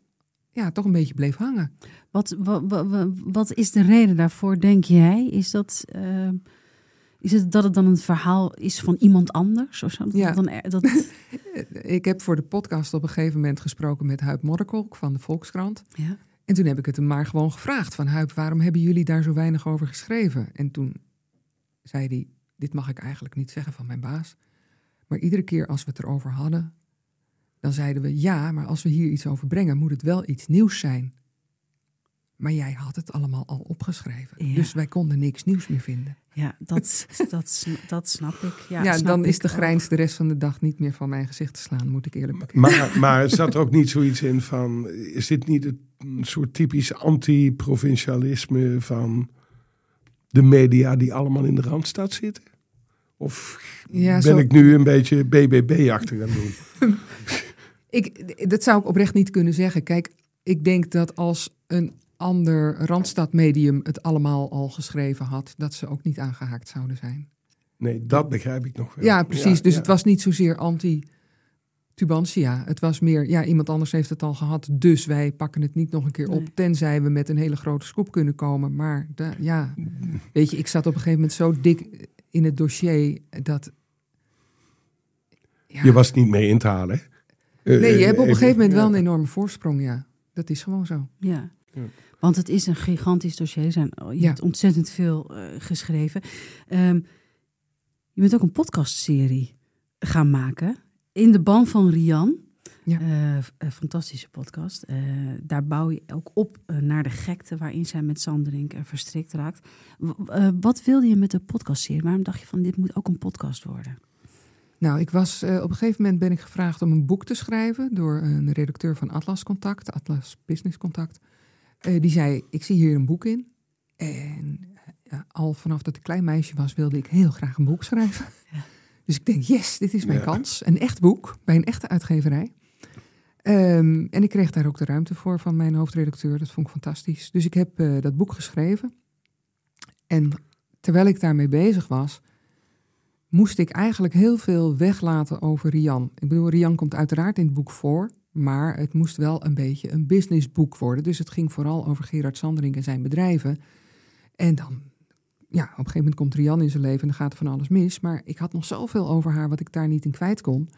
ja, toch een beetje bleef hangen. Wat, wat, wat, wat is de reden daarvoor, denk jij? Is dat, uh, is het dat het dan een verhaal is van iemand anders? Of zo? Ja. Dan, dat... ik heb voor de podcast op een gegeven moment gesproken met Huip Modderkolk van de Volkskrant. Ja. En toen heb ik het hem maar gewoon gevraagd van Huip, waarom hebben jullie daar zo weinig over geschreven? En toen zei hij, dit mag ik eigenlijk niet zeggen van mijn baas. Maar iedere keer als we het erover hadden, dan zeiden we ja, maar als we hier iets over brengen, moet het wel iets nieuws zijn. Maar jij had het allemaal al opgeschreven. Dus wij konden niks nieuws meer vinden. Ja, dat, dat, dat snap ik. Ja, ja dan is de grijns de rest van de dag niet meer van mijn gezicht te slaan, moet ik eerlijk bekennen. Maar, maar zat er ook niet zoiets in van, is dit niet een soort typisch anti-provincialisme van de media die allemaal in de Randstad zitten? Of ben ik nu een beetje BBB-achtig aan doen? ik, dat zou ik oprecht niet kunnen zeggen. Kijk, ik denk dat als een ander Randstadmedium het allemaal al geschreven had, dat ze ook niet aangehaakt zouden zijn. Nee, dat begrijp ik nog wel. Ja, precies. dus het was niet zozeer anti-Tubantia. Het was meer, ja, iemand anders heeft het al gehad, dus wij pakken het niet nog een keer op, tenzij we met een hele grote scoop kunnen komen. Maar ja, weet je, ik zat op een gegeven moment zo dik in het dossier dat... Ja. Je was niet mee in te halen, Nee, je hebt op een gegeven moment wel een enorme voorsprong, ja. Dat is gewoon zo. Ja. Want het is een gigantisch dossier. Zijn, je hebt ontzettend veel uh, geschreven. Um, je bent ook een podcastserie gaan maken. In de ban van Rian. Ja. Uh, een fantastische podcast. Uh, daar bouw je ook op naar de gekte waarin zij met Sanderink verstrikt raakt. wat wilde je met de podcastserie? Waarom dacht je van dit moet ook een podcast worden? Nou, ik was op een gegeven moment ben ik gevraagd om een boek te schrijven door een redacteur van Atlas Contact, Atlas Business Contact. Uh, die zei, ik zie hier een boek in. En uh, al vanaf dat ik klein meisje was, wilde ik heel graag een boek schrijven. Ja. Dus ik denk, yes, dit is mijn kans. Een echt boek, bij een echte uitgeverij. Um, en ik kreeg daar ook de ruimte voor van mijn hoofdredacteur. Dat vond ik fantastisch. Dus ik heb uh, dat boek geschreven. En terwijl ik daarmee bezig was, moest ik eigenlijk heel veel weglaten over Rian. Ik bedoel, Rian komt uiteraard in het boek voor. Maar het moest wel een beetje een businessboek worden. Dus het ging vooral over Gerard Sandering en zijn bedrijven. En dan, ja, op een gegeven moment komt Rian in zijn leven en dan gaat er van alles mis. Maar ik had nog zoveel over haar wat ik daar niet in kwijt kon.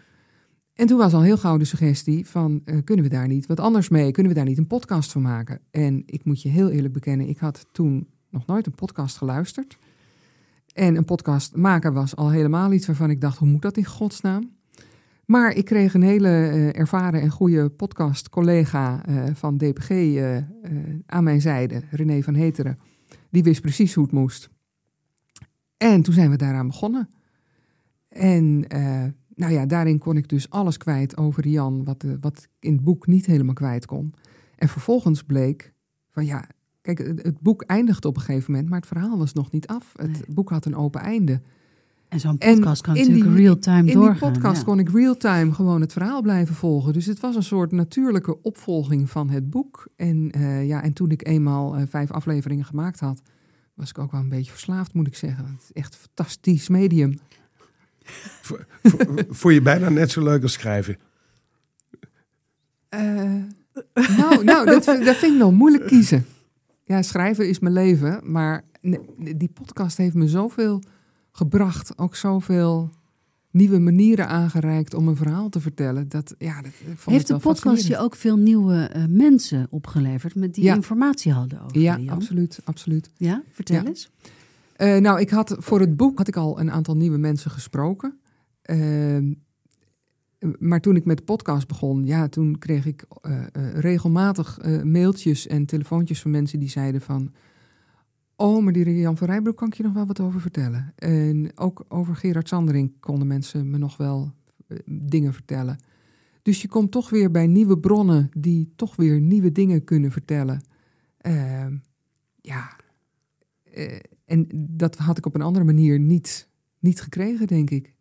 En toen was al heel gauw de suggestie van, uh, kunnen we daar niet wat anders mee? Kunnen we daar niet een podcast van maken? En ik moet je heel eerlijk bekennen, ik had toen nog nooit een podcast geluisterd. En een podcast maken was al helemaal iets waarvan ik dacht, hoe moet dat in godsnaam? Maar ik kreeg een hele uh, ervaren en goede podcast-collega uh, van DPG uh, aan mijn zijde, René van Heteren. Die wist precies hoe het moest. En toen zijn we daaraan begonnen. En nou ja, daarin kon ik dus alles kwijt over Jan, wat, wat in het boek niet helemaal kwijt kon. En vervolgens bleek van ja, kijk, het, boek eindigde op een gegeven moment, maar het verhaal was nog niet af. Het boek had een open einde. En zo'n podcast kan natuurlijk real-time doorgaan. In die podcast kon ik real-time gewoon het verhaal blijven volgen. Dus het was een soort natuurlijke opvolging van het boek. En, uh, ja, en toen ik eenmaal uh, vijf afleveringen gemaakt had, was ik ook wel een beetje verslaafd, moet ik zeggen. Het is echt een fantastisch medium. Vond je bijna net zo leuk als schrijven? Uh, nou, nou dat, dat vind ik nog moeilijk kiezen. Ja, schrijven is mijn leven, maar die podcast heeft me zoveel gebracht. Ook zoveel nieuwe manieren aangereikt om een verhaal te vertellen. Dat, ja, dat, Heeft de podcast je ook veel nieuwe uh, mensen opgeleverd met die ja. informatie hadden over Ja, Jan? absoluut, absoluut. Ja, vertel Ja. eens. Uh, nou, ik had voor het boek had ik al een aantal nieuwe mensen gesproken. Uh, maar toen ik met de podcast begon, ja, toen kreeg ik uh, regelmatig mailtjes en telefoontjes van mensen die zeiden van... Oh, maar die Jan van Rijbroek kan ik je nog wel wat over vertellen. En ook over Gerard Sandering konden mensen me nog wel uh, dingen vertellen. Dus je komt toch weer bij nieuwe bronnen die toch weer nieuwe dingen kunnen vertellen. Uh, ja, uh, en dat had ik op een andere manier niet, niet gekregen, denk ik.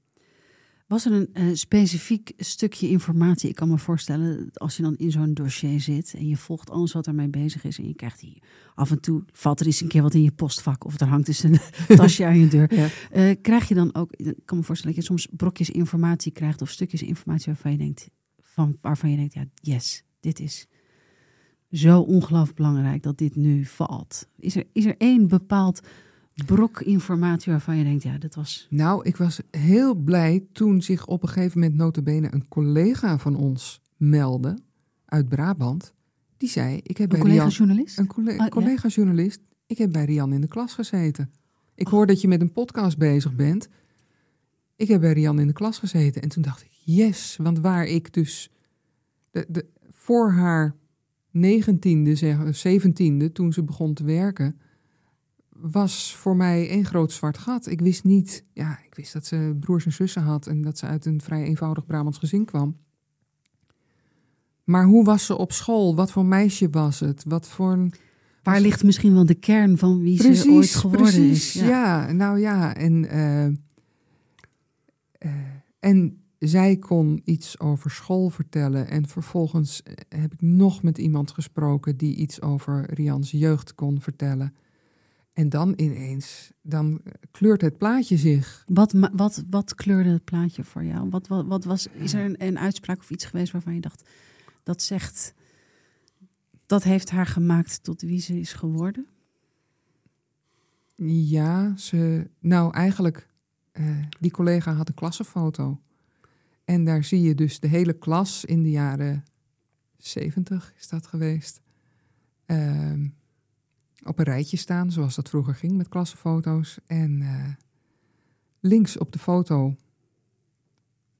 Was er een uh, specifiek stukje informatie? Ik kan me voorstellen, als je dan in zo'n dossier zit en je volgt alles wat ermee bezig is en je krijgt hier af en toe valt er eens een keer wat in je postvak of er hangt dus een tasje aan je deur. Ja. Uh, krijg je dan ook, ik kan me voorstellen dat je soms brokjes informatie krijgt of stukjes informatie waarvan je denkt, van, waarvan je denkt, ja, yes, dit is zo ongelooflijk belangrijk dat dit nu valt. Is er, is er één bepaald brok informatie waarvan je denkt, ja, dat was... Nou, ik was heel blij toen zich op een gegeven moment notabene een collega van ons meldde uit Brabant. Die zei, ik heb Een bij Rian... Een colle- Ah, ja. collega-journalist. Ik heb bij Rian in de klas gezeten. Ik hoor dat je met een podcast bezig bent. Ik heb bij Rian in de klas gezeten. En toen dacht ik, yes. Want waar ik dus de, de, voor haar negentiende, zeg, zeventiende, toen ze begon te werken was voor mij één groot zwart gat. Ik wist niet, ja, ik wist dat ze broers en zussen had en dat ze uit een vrij eenvoudig Brabants gezin kwam. Maar hoe was ze op school? Wat voor meisje was het? Wat voor een... Waar ligt misschien wel de kern van wie precies, ze ooit geworden precies, is? Ja. ja, nou ja. En, uh, uh, en zij kon iets over school vertellen. En vervolgens heb ik nog met iemand gesproken die iets over Rians jeugd kon vertellen. En dan ineens, dan kleurt het plaatje zich. Wat, wat, wat kleurde het plaatje voor jou? Wat, wat, wat was, is er een, een, uitspraak of iets geweest waarvan je dacht, dat zegt, dat heeft haar gemaakt tot wie ze is geworden? Ja, ze, nou eigenlijk, uh, die collega had een klassenfoto. En daar zie je dus de hele klas in de jaren zeventig is dat geweest. Uh, op een rijtje staan, zoals dat vroeger ging met klassenfoto's. En uh, links op de foto,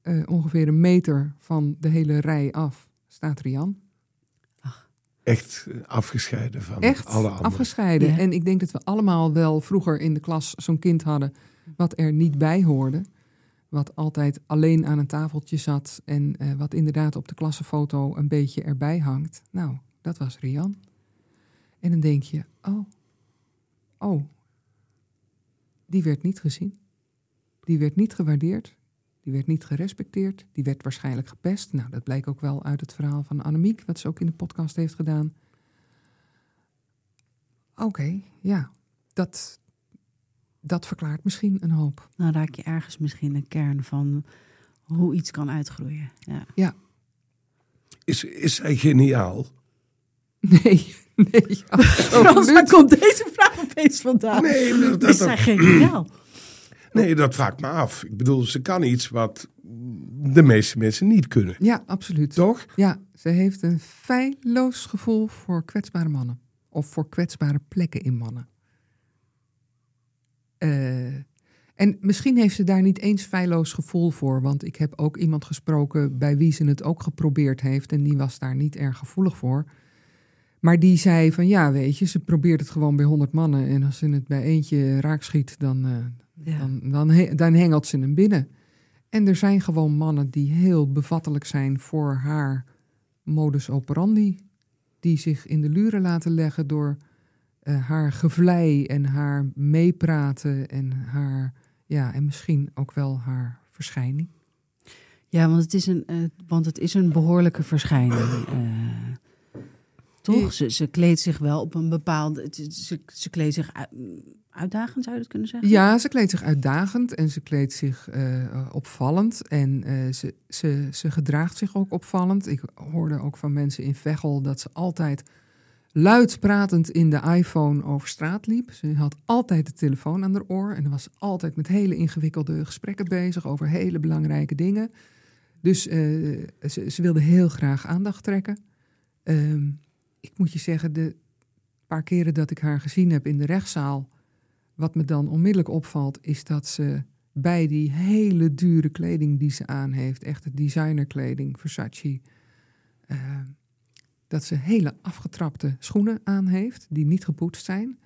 uh, ongeveer een meter van de hele rij af, staat Rian. Ach. Echt afgescheiden van Echt alle anderen. afgescheiden. Ja. En ik denk dat we allemaal wel vroeger in de klas zo'n kind hadden wat er niet bij hoorde. Wat altijd alleen aan een tafeltje zat en uh, wat inderdaad op de klassenfoto een beetje erbij hangt. Nou, dat was Rian. En dan denk je, oh, oh, die werd niet gezien. Die werd niet gewaardeerd. Die werd niet gerespecteerd. Die werd waarschijnlijk gepest. Nou, dat blijkt ook wel uit het verhaal van Annemiek, wat ze ook in de podcast heeft gedaan. Oké, okay, ja, dat, dat verklaart misschien een hoop. Nou raak je ergens misschien een kern van hoe iets kan uitgroeien. Ja. ja. Is, is zij geniaal? Nee, nee. Frans, waar komt deze vraag opeens vandaan? Nee, dat, is zij geniaal? Nee, dat vraagt me af. Ik bedoel, ze kan iets wat de meeste mensen niet kunnen. Ja, absoluut. Toch? Ja, ze heeft een feilloos gevoel voor kwetsbare mannen. Of voor kwetsbare plekken in mannen. Uh, En misschien heeft ze daar niet eens feilloos gevoel voor. Want ik heb ook iemand gesproken bij wie ze het ook geprobeerd heeft. En die was daar niet erg gevoelig voor. Maar die zei van ja, weet je, ze probeert het gewoon bij honderd mannen. En als ze het bij eentje raak schiet, dan, uh, Ja. dan, dan, he- dan hengelt ze hem binnen. En er zijn gewoon mannen die heel bevattelijk zijn voor haar modus operandi. Die zich in de luren laten leggen door eh, haar gevlei en haar meepraten en haar, ja, en misschien ook wel haar verschijning. Ja, want het is een, eh, want het is een behoorlijke verschijning. Toch? Ze, ze kleedt zich wel op een bepaalde. Ze, ze kleedt zich uit- uitdagend, zou je dat kunnen zeggen? Ja, ze kleedt zich uitdagend en ze kleedt zich eh, opvallend. En eh, ze, ze, ze gedraagt zich ook opvallend. Ik hoorde ook van mensen in Veghel dat ze altijd luid pratend in de iPhone over straat liep. Ze had altijd de telefoon aan haar oor en was altijd met hele ingewikkelde gesprekken bezig over hele belangrijke dingen. Dus eh, ze, ze wilde heel graag aandacht trekken. Ehm, ik moet je zeggen, de paar keren dat ik haar gezien heb in de rechtszaal, wat me dan onmiddellijk opvalt, is dat ze bij die hele dure kleding die ze aan heeft, echte designerkleding, Versace, eh, dat ze hele afgetrapte schoenen aan heeft, die niet gepoetst zijn.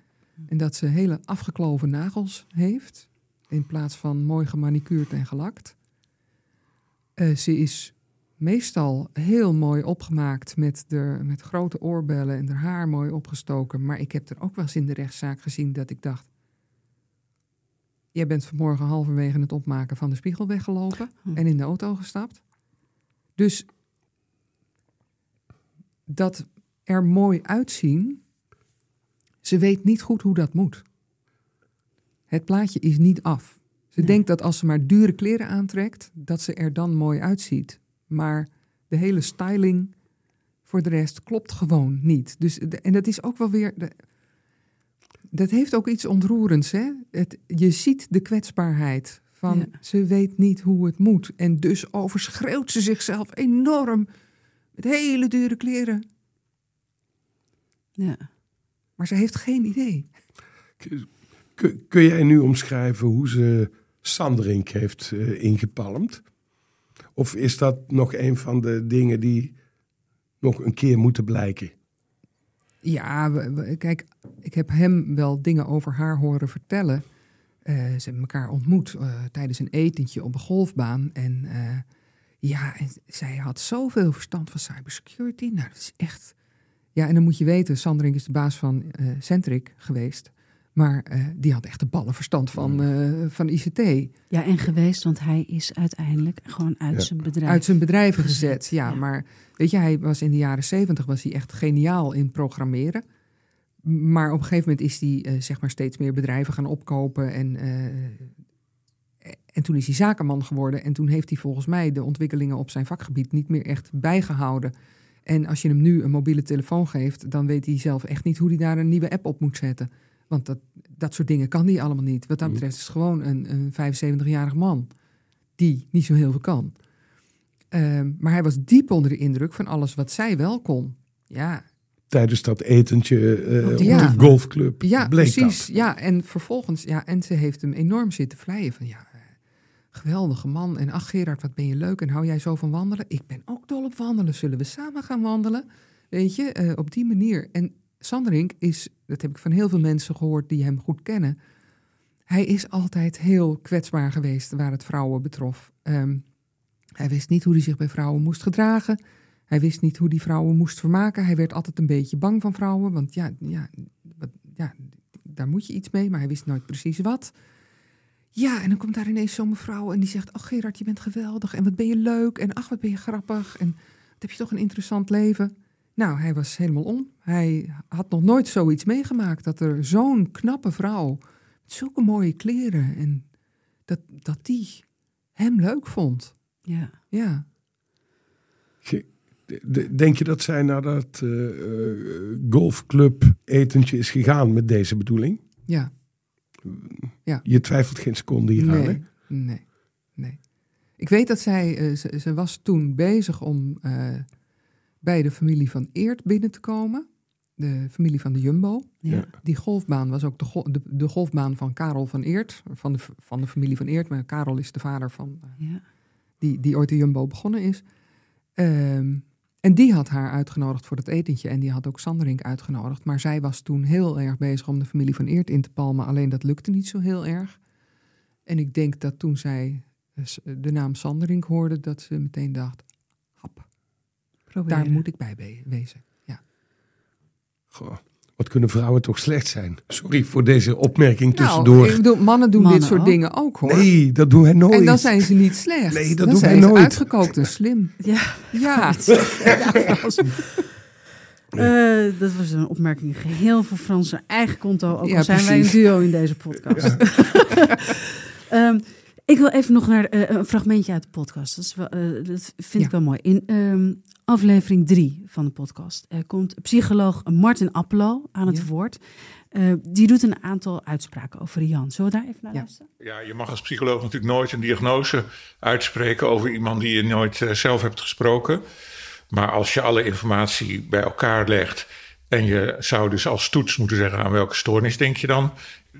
En dat ze hele afgekloven nagels heeft, in plaats van mooi gemanicuurd en gelakt. Eh, ze is meestal heel mooi opgemaakt met, de, met grote oorbellen en haar haar mooi opgestoken. Maar ik heb er ook wel eens in de rechtszaak gezien dat ik dacht... Jij bent vanmorgen halverwege het opmaken van de spiegel weggelopen Hm. en in de auto gestapt. Dus dat er mooi uitzien, ze weet niet goed hoe dat moet. Het plaatje is niet af. Ze Nee. denkt dat als ze maar dure kleren aantrekt, dat ze er dan mooi uitziet. Maar de hele styling voor de rest klopt gewoon niet. Dus, en dat is ook wel weer. de- dat heeft ook iets ontroerends. Hè? Het, je ziet de kwetsbaarheid van Ja. ze weet niet hoe het moet. En dus overschreeuwt ze zichzelf enorm met hele dure kleren. Ja. Maar ze heeft geen idee. Kun, kun jij nu omschrijven hoe ze Sanderink heeft eh, ingepalmd? Of is dat nog een van de dingen die nog een keer moeten blijken? Ja, kijk, ik heb hem wel dingen over haar horen vertellen. Eh, ze hebben elkaar ontmoet eh, tijdens een etentje op een golfbaan. En eh, ja, en zij had zoveel verstand van cybersecurity. Nou, dat is echt... Ja, en dan moet je weten, Sandring is de baas van Centric geweest. Maar eh, die had echt de ballenverstand van, eh, van ICT. ja, en geweest, want hij is uiteindelijk gewoon uit Ja. zijn bedrijf. uit zijn bedrijven gezet. Ja, ja. maar weet je, hij was in de jaren zeventig was hij echt geniaal in programmeren. Maar op een gegeven moment is hij eh, zeg maar steeds meer bedrijven gaan opkopen en eh, en toen is hij zakenman geworden en toen heeft hij volgens mij de ontwikkelingen op zijn vakgebied niet meer echt bijgehouden. En als je hem nu een mobiele telefoon geeft, dan weet hij zelf echt niet hoe hij daar een nieuwe app op moet zetten. Want dat, dat soort dingen kan hij allemaal niet. Wat dat betreft is het gewoon een, een 75-jarig man die niet zo heel veel kan. Ehm, maar hij was diep onder de indruk van alles wat zij wel kon. Ja, Tijdens dat etentje eh, op Ja. de golfclub ja precies. dat. Ja, en vervolgens, ja, en ze heeft hem enorm zitten vleien van ja, eh, geweldige man. En ach Gerard, wat ben je leuk en hou jij zo van wandelen? Ik ben ook dol op wandelen. Zullen we samen gaan wandelen? Weet je, eh, op die manier. En Sanderink is, dat heb ik van heel veel mensen gehoord die hem goed kennen. Hij is altijd heel kwetsbaar geweest waar het vrouwen betrof. Ehm, hij wist niet hoe hij zich bij vrouwen moest gedragen. Hij wist niet hoe die vrouwen moest vermaken. Hij werd altijd een beetje bang van vrouwen. Want ja, ja, ja, daar moet je iets mee, maar hij wist nooit precies wat. Ja, en dan komt daar ineens zo'n mevrouw en die zegt... Oh Gerard, je bent geweldig en wat ben je leuk en ach, wat ben je grappig... en wat heb je toch een interessant leven. Nou, hij was helemaal om. Hij had nog nooit zoiets meegemaakt... dat er zo'n knappe vrouw met zulke mooie kleren... en dat, dat die hem leuk vond. Ja. Ja, Denk je dat zij naar dat eh, eh, golfclub etentje is gegaan met deze bedoeling? ja. Je twijfelt geen seconde hieraan, hè? Nee, nee, nee. Ik weet dat zij, eh, ze, ze was toen bezig om eh, bij de familie van Eert binnen te komen. de familie van de Jumbo. Ja. Die golfbaan was ook de, de, de golfbaan van Karel van Eert, van de, van de familie van Eert. Maar Karel is de vader van, eh, Ja. die, die ooit de Jumbo begonnen is. Ehm, en die had haar uitgenodigd voor het etentje. En die had ook Sanderink uitgenodigd. Maar zij was toen heel erg bezig om de familie van Eert in te palmen. Alleen dat lukte niet zo heel erg. En ik denk dat toen zij eh, de naam Sanderink hoorde, dat ze meteen dacht: Proberen. daar moet ik bij wezen. Goh, wat kunnen vrouwen toch slecht zijn? Sorry voor deze opmerking Nou, tussendoor. ik bedoel, mannen doen Mannen dit soort ook. dingen ook hoor. nee, dat doen wij nooit. En dan zijn ze niet slecht. Nee, dat dan doen wij nooit. uitgekookt en slim. Ja. Ja, Ja. Eh, dat was een opmerking geheel voor Frans zijn eigen konto. Ook Ja, al zijn wij een duo in deze podcast. Ehm, ik wil even nog naar eh, een fragmentje uit de podcast. Dat, is wel, eh, dat vind ik wel mooi. In ehm, aflevering drie van de podcast komt psycholoog Martin Appelo aan het Ja. woord. Eh, die doet een aantal uitspraken over Jan. Zullen we daar even naar Ja. luisteren? Ja, je mag als psycholoog natuurlijk nooit een diagnose uitspreken over iemand die je nooit zelf hebt gesproken. Maar als je alle informatie bij elkaar legt en je zou dus als toets moeten zeggen aan welke stoornis denk je dan,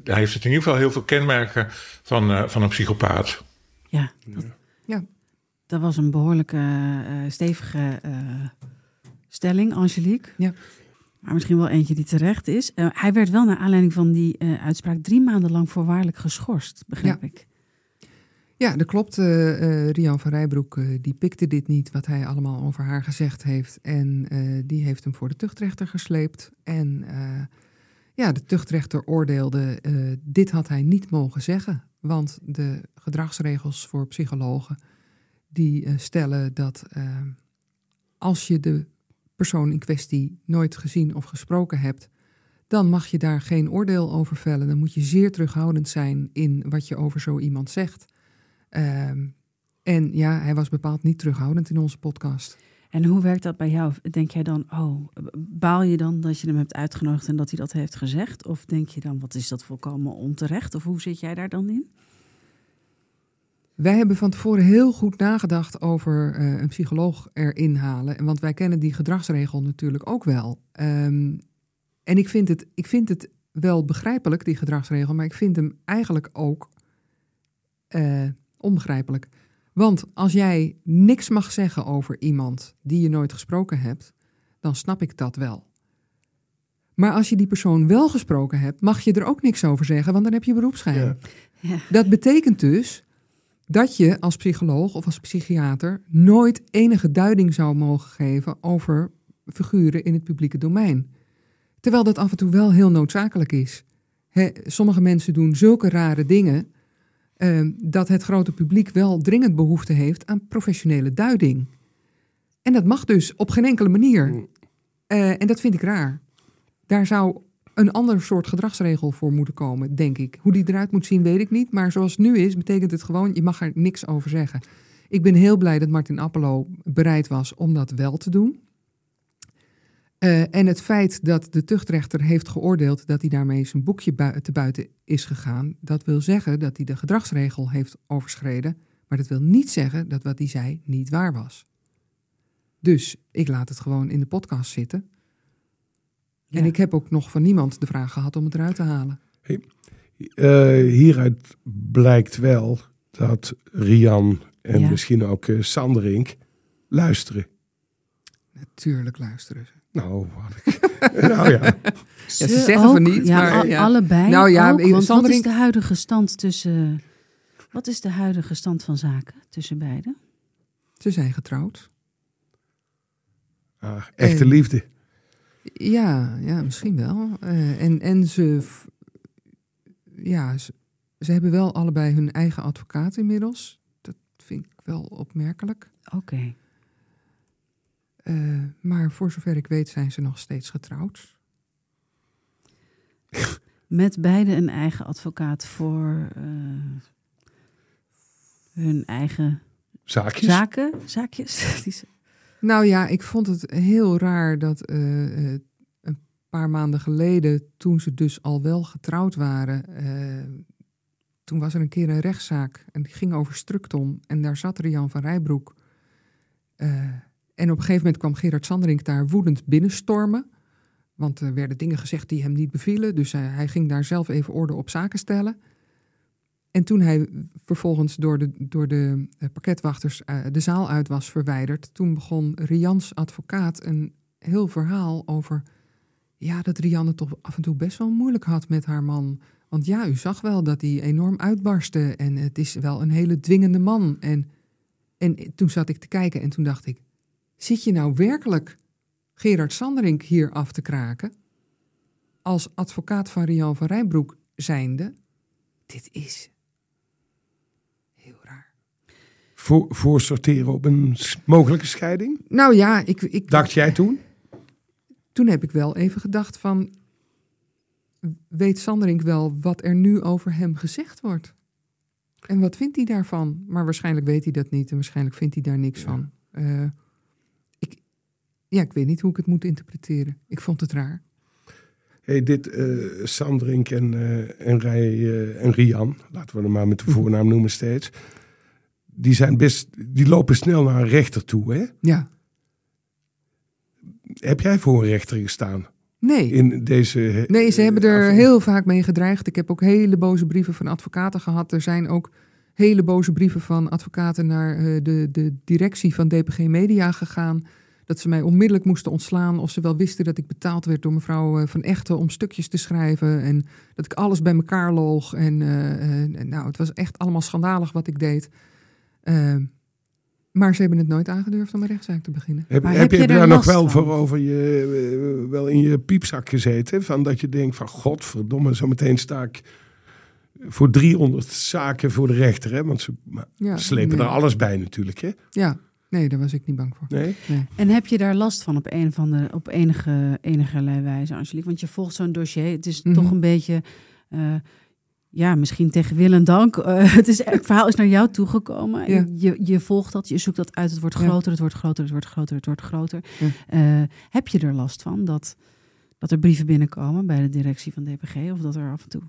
dan heeft het in ieder geval heel veel kenmerken van, eh, van een psychopaat. Ja, dat, Ja. dat was een behoorlijke eh, stevige eh, stelling, Angelique. Ja. Maar misschien wel eentje die terecht is. Eh, hij werd wel naar aanleiding van die eh, uitspraak drie maanden lang voorwaardelijk geschorst, begrijp Ja. ik. Ja dat klopt. eh, eh, Rian van Rijbroek eh, die pikte dit niet, wat hij allemaal over haar gezegd heeft. En die heeft hem voor de tuchtrechter gesleept. En ja, de tuchtrechter oordeelde, dit had hij niet mogen zeggen. Want de gedragsregels voor psychologen, die stellen dat als je de persoon in kwestie nooit gezien of gesproken hebt, dan mag je daar geen oordeel over vellen. Dan moet je zeer terughoudend zijn in wat je over zo iemand zegt. Ehm, en ja, hij was bepaald niet terughoudend in onze podcast. En hoe werkt dat bij jou? Denk jij dan, oh, baal je dan dat je hem hebt uitgenodigd en dat hij dat heeft gezegd? Of denk je dan, wat is dat volkomen onterecht? Of hoe zit jij daar dan in? Wij hebben van tevoren heel goed nagedacht over eh, een psycholoog erin halen. Want wij kennen die gedragsregel natuurlijk ook wel. Ehm, en ik vind, het, ik vind het wel begrijpelijk, die gedragsregel, maar ik vind hem eigenlijk ook eh, onbegrijpelijk. Want als jij niks mag zeggen over iemand die je nooit gesproken hebt, dan snap ik dat wel. Maar als je die persoon wel gesproken hebt, mag je er ook niks over zeggen, want dan heb je beroepsgeheim. Ja. Ja. Dat betekent dus dat je als psycholoog of als psychiater nooit enige duiding zou mogen geven over figuren in het publieke domein. Terwijl dat af en toe wel heel noodzakelijk is. Hè, sommige mensen doen zulke rare dingen eh, dat het grote publiek wel dringend behoefte heeft aan professionele duiding. En dat mag dus op geen enkele manier. Eh, en dat vind ik raar. Daar zou een ander soort gedragsregel voor moeten komen, denk ik. Hoe die eruit moet zien, weet ik niet. Maar zoals het nu is, betekent het gewoon, je mag er niks over zeggen. Ik ben heel blij dat Martin Appelo bereid was om dat wel te doen. Eh, en het feit dat de tuchtrechter heeft geoordeeld dat hij daarmee zijn boekje bui- te buiten is gegaan, dat wil zeggen dat hij de gedragsregel heeft overschreden. Maar dat wil niet zeggen dat wat hij zei niet waar was. Dus ik laat het gewoon in de podcast zitten. En ik heb ook nog van niemand de vraag gehad om het eruit te halen. Eh, hieruit blijkt wel dat Rian en Ja. misschien ook eh, Sanderink luisteren. Natuurlijk luisteren ze. Nou, wat ik. nou ja. Ja, ze zeggen van niet, ja, maar ja. allebei Nou ja, ook, want wat is de huidige stand tussen... Wat is de huidige stand van zaken tussen beiden? Ze zijn getrouwd. Ah, echte En- liefde. Ja, ja misschien wel. Eh, en, en ze, ja, ze, ze hebben wel allebei hun eigen advocaat inmiddels. Dat vind ik wel opmerkelijk. Oké. Eh, maar voor zover ik weet zijn ze nog steeds getrouwd. Met beide een eigen advocaat voor eh, hun eigen Zaakjes. zaken, zaakjes. Nou ja, ik vond het heel raar dat eh, eh, een paar maanden geleden, toen ze dus al wel getrouwd waren, eh, toen was er een keer een rechtszaak en die ging over Structon en daar zat Rian van Rijbroek. En op een gegeven moment kwam Gerard Sanderink daar woedend binnenstormen. Want er werden dingen gezegd die hem niet bevielen. Dus hij, hij ging daar zelf even orde op zaken stellen. En toen hij vervolgens door de, door de eh, pakketwachters eh, de zaal uit was verwijderd, toen begon Rians advocaat een heel verhaal over ja, dat Rianne toch af en toe best wel moeilijk had met haar man. Want ja, u zag wel dat hij enorm uitbarstte en het is wel een hele dwingende man. En, en toen zat ik te kijken en toen dacht ik, zit je nou werkelijk Gerard Sanderink hier af te kraken? Als advocaat van Rian van Rijbroek zijnde, dit is heel raar. Voor, voor sorteren op een mogelijke scheiding? Nou ja, ik, ik, Dacht jij toen? toen heb ik wel even gedacht van... Weet Sanderink wel wat er nu over hem gezegd wordt? En wat vindt hij daarvan? Maar waarschijnlijk weet hij dat niet en waarschijnlijk vindt hij daar niks van. Ik, ja, ik weet niet hoe ik het moet interpreteren. Ik vond het raar. Hey, dit eh Sandrink en, eh, en, Rij, eh, en Rian, laten we hem maar met de voornaam noemen steeds. Die, zijn best, die lopen snel naar een rechter toe. Hè? Ja, Heb jij voor een rechter gestaan nee. in deze... Nee, ze hebben er af- heel vaak mee gedreigd. Ik heb ook hele boze brieven van advocaten gehad. Er zijn ook hele boze brieven van advocaten naar de, de directie van DPG Media gegaan. Dat ze mij onmiddellijk moesten ontslaan. Of ze wel wisten dat ik betaald werd door mevrouw eh, Van Echten om stukjes te schrijven. En dat ik alles bij elkaar loog. En eh, eh, nou, het was echt allemaal schandalig wat ik deed. Eh, maar ze hebben het nooit aangedurfd om een rechtszaak te beginnen. Heb, Maar heb, heb je je daar nog wel van? voor over je, wel in je piepzak gezeten? Van dat je denkt van godverdomme, zometeen sta ik voor 300 zaken voor de rechter. Hè? Want ze Ja, slepen nee. er alles bij natuurlijk. Hè? Ja, nee, daar was ik niet bang voor. Nee? En heb je daar last van op, een van de, op enige, enigerlei wijze, Angelique? Want je volgt zo'n dossier. Het is Mhm. toch een beetje, eh, ja, misschien tegen wil en dank. Eh, het, is, het verhaal is naar jou toegekomen. Ja. Je, je volgt dat, je zoekt dat uit. Het wordt Ja. groter, het wordt groter, het wordt groter, het wordt groter. Ja. Eh, heb je er last van dat, dat er brieven binnenkomen bij de directie van DPG? Of dat er af en toe...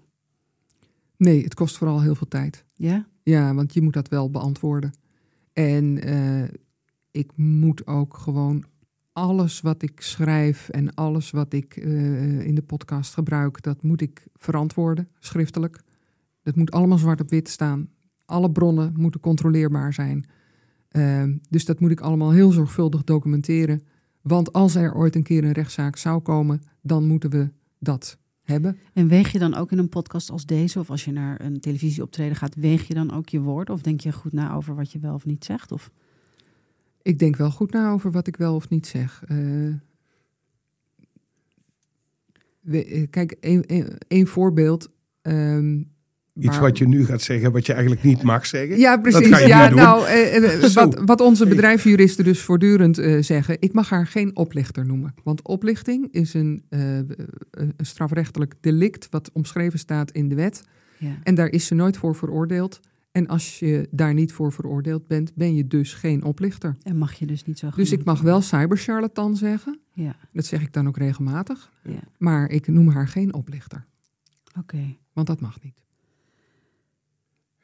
Nee, het kost vooral heel veel tijd. Ja? Ja, want je moet dat wel beantwoorden. En eh, ik moet ook gewoon alles wat ik schrijf en alles wat ik eh, in de podcast gebruik, dat moet ik verantwoorden, schriftelijk. Dat moet allemaal zwart op wit staan. Alle bronnen moeten controleerbaar zijn. Ehm, dus dat moet ik allemaal heel zorgvuldig documenteren. Want als er ooit een keer een rechtszaak zou komen, dan moeten we dat hebben. En weeg je dan ook in een podcast als deze, of als je naar een televisieoptreden gaat, weeg je dan ook je woorden? Of denk je goed na over wat je wel of niet zegt? Of... Ik denk wel goed na over wat ik wel of niet zeg. Eh, we- eh, kijk, één voorbeeld. ehm, Iets waar- wat je nu gaat zeggen, wat je eigenlijk niet mag zeggen. Ja, Dat precies. ga je ja, nou, eh, wat, wat onze bedrijfsjuristen dus voortdurend eh, zeggen, ik mag haar geen oplichter noemen. Want oplichting is een, eh, een strafrechtelijk delict wat omschreven staat in de wet. Ja. En daar is ze nooit voor veroordeeld. En als je daar niet voor veroordeeld bent, ben je dus geen oplichter. En mag je dus niet zo Dus ik mag wel cybercharlatan zeggen. Ja, Dat zeg ik dan ook regelmatig. ja. Maar ik noem haar geen oplichter. oké. Want dat mag niet.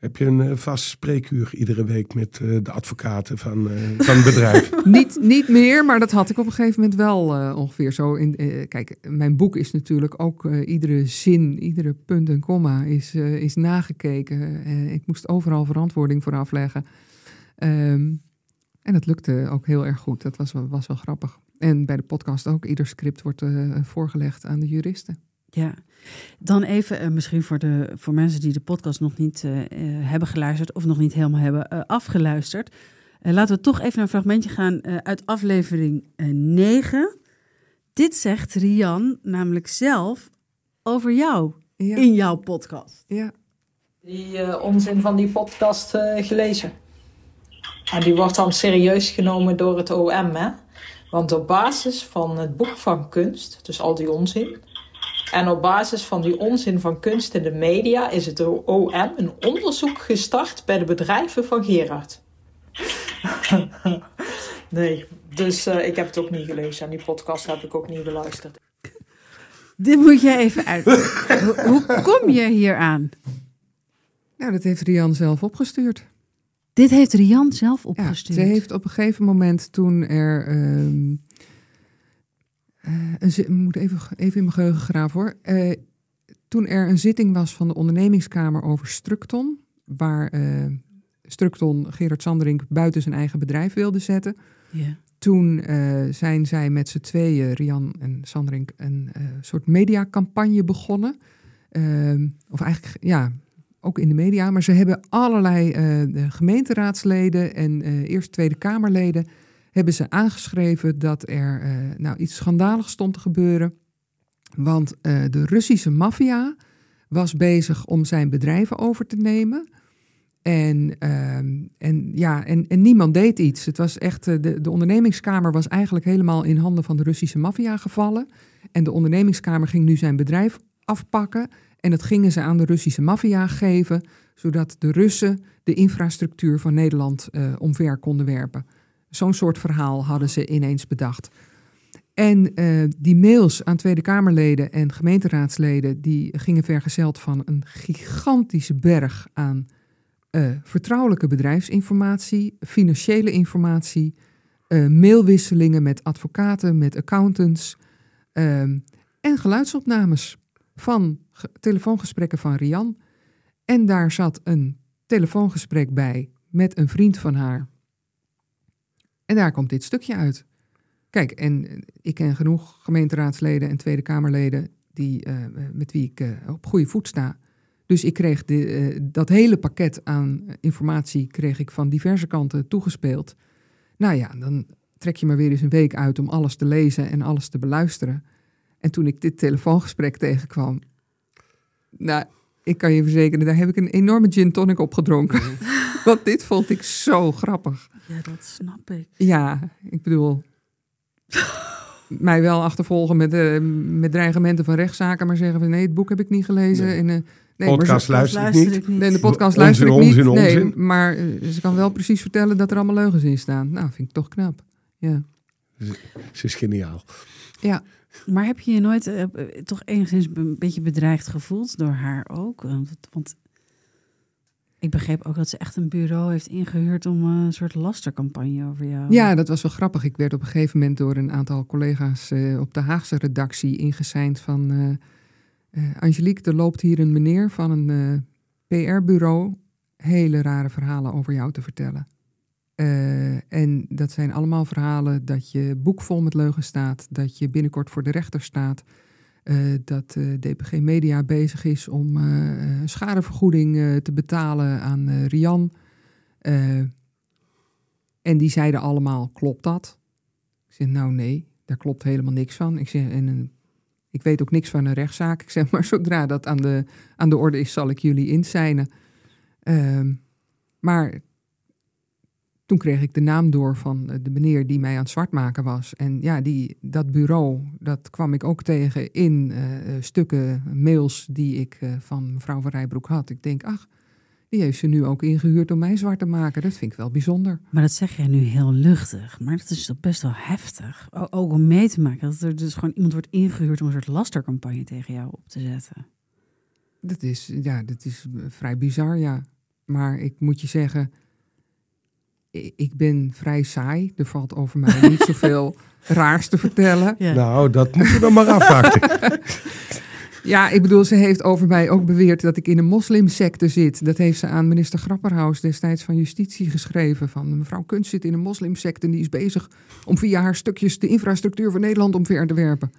Heb je een eh, vast spreekuur iedere week met eh, de advocaten van, eh, van het bedrijf? niet, niet meer, maar dat had ik op een gegeven moment wel ongeveer zo. In, kijk, mijn boek is natuurlijk ook iedere zin, iedere punt en komma is, is nagekeken. Ik moest overal verantwoording voor afleggen. Ehm, en dat lukte ook heel erg goed. Dat was, was wel grappig. En bij de podcast ook. Ieder script wordt voorgelegd aan de juristen. Ja, dan even eh, misschien voor, de, voor mensen die de podcast nog niet eh, eh, hebben geluisterd of nog niet helemaal hebben afgeluisterd. Laten we toch even naar een fragmentje gaan uit aflevering eh, 9. Dit zegt Rian namelijk zelf over jou Ja, in jouw podcast. ja. Die onzin van die podcast eh, gelezen. En die wordt dan serieus genomen door het OM, hè? Want op basis van het boek van kunst, dus al die onzin. En op basis van die onzin van kunst in de media is het OM een onderzoek gestart bij de bedrijven van Gerard. nee, dus eh, ik heb het ook niet gelezen en die podcast heb ik ook niet beluisterd. Dit moet je even uitleggen. hoe, hoe kom je hier aan? Nou, dat heeft Rian zelf opgestuurd. Dit heeft Rian zelf Ja, opgestuurd. ze heeft op een gegeven moment toen er. ehm, Uh, ik moet even, even in mijn geheugen graven hoor. Uh, toen er een zitting was van de ondernemingskamer over Structon, waar uh, Structon Gerard Sanderink buiten zijn eigen bedrijf wilde zetten. Yeah. Toen zijn zij met z'n tweeën, Rian en Sanderink, een soort mediacampagne begonnen. Ehm, of eigenlijk, ja, ook in de media. Maar ze hebben allerlei gemeenteraadsleden en Eerste Tweede Kamerleden hebben ze aangeschreven dat er uh, nou, iets schandaligs stond te gebeuren. Want uh, de Russische maffia was bezig om zijn bedrijven over te nemen. En, uh, en, ja, en, en niemand deed iets. Het was echt, uh, de, de ondernemingskamer was eigenlijk helemaal in handen van de Russische maffia gevallen. En de ondernemingskamer ging nu zijn bedrijf afpakken. En dat gingen ze aan de Russische maffia geven, zodat de Russen de infrastructuur van Nederland omver konden werpen. Zo'n soort verhaal hadden ze ineens bedacht. En uh, die mails aan Tweede Kamerleden en gemeenteraadsleden, die gingen vergezeld van een gigantische berg aan uh, vertrouwelijke bedrijfsinformatie, financiële informatie, uh, mailwisselingen met advocaten, met accountants ehm, en geluidsopnames van telefoongesprekken van Rian. En daar zat een telefoongesprek bij met een vriend van haar en daar komt dit stukje uit. Kijk, en ik ken genoeg gemeenteraadsleden en Tweede Kamerleden die, uh, met wie ik uh, op goede voet sta. Dus ik kreeg de, uh, dat hele pakket aan informatie kreeg ik van diverse kanten toegespeeld. Nou ja, dan trek je maar weer eens een week uit om alles te lezen en alles te beluisteren. En toen ik dit telefoongesprek tegenkwam, nou, ik kan je verzekeren, daar heb ik een enorme gin tonic op gedronken. Want dit vond ik zo grappig. Ja, dat snap ik. Ja, ik bedoel, mij wel achtervolgen met, uh, met dreigementen van rechtszaken, maar zeggen van nee, het boek heb ik niet gelezen. Nee. En, uh, nee, podcast luister ik niet. Nee, de podcast luister ik niet. Nee, maar uh, ze kan wel precies vertellen dat er allemaal leugens in staan. Nou, vind ik toch knap. Ja. Ze is geniaal. Ja. Maar heb je je nooit uh, toch enigszins een beetje bedreigd gevoeld door haar ook? Want, want ik begreep ook dat ze echt een bureau heeft ingehuurd om uh, een soort lastercampagne over jou. Ja, dat was wel grappig. Ik werd op een gegeven moment door een aantal collega's uh, op de Haagse redactie ingeseind van uh, Angelique, er loopt hier een meneer van een PR-bureau hele rare verhalen over jou te vertellen. en dat zijn allemaal verhalen dat je boek vol met leugens staat, dat je binnenkort voor de rechter staat, uh, dat uh, DPG Media bezig is om uh, schadevergoeding te betalen aan Rian. en die zeiden allemaal, klopt dat? Ik zeg, nou nee, daar klopt helemaal niks van. Ik zeg, en ik weet ook niks van een rechtszaak. Ik zeg, maar zodra dat aan de, aan de orde is, zal ik jullie inzijnen. Ehm, maar toen kreeg ik de naam door van de meneer die mij aan het zwart maken was. En ja, die, dat bureau, dat kwam ik ook tegen in uh, stukken mails die ik uh, van mevrouw van Rijbroek had. Ik denk, ach, die heeft ze nu ook ingehuurd om mij zwart te maken. Dat vind ik wel bijzonder. Maar dat zeg jij nu heel luchtig. Maar dat is toch best wel heftig. Ook om mee te maken dat er dus gewoon iemand wordt ingehuurd om een soort lastercampagne tegen jou op te zetten. Dat is, ja, dat is vrij bizar, ja. Maar ik moet je zeggen, ik ben vrij saai. Er valt over mij niet zoveel raars te vertellen. Ja. Nou, dat moeten we dan maar afwachten. ja, ik bedoel, ze heeft over mij ook beweerd dat ik in een moslimsecte zit. Dat heeft ze aan minister Grapperhaus destijds van Justitie geschreven. Van mevrouw Kunst zit in een moslimsecte en die is bezig om via haar stukjes de infrastructuur van Nederland omver te werpen.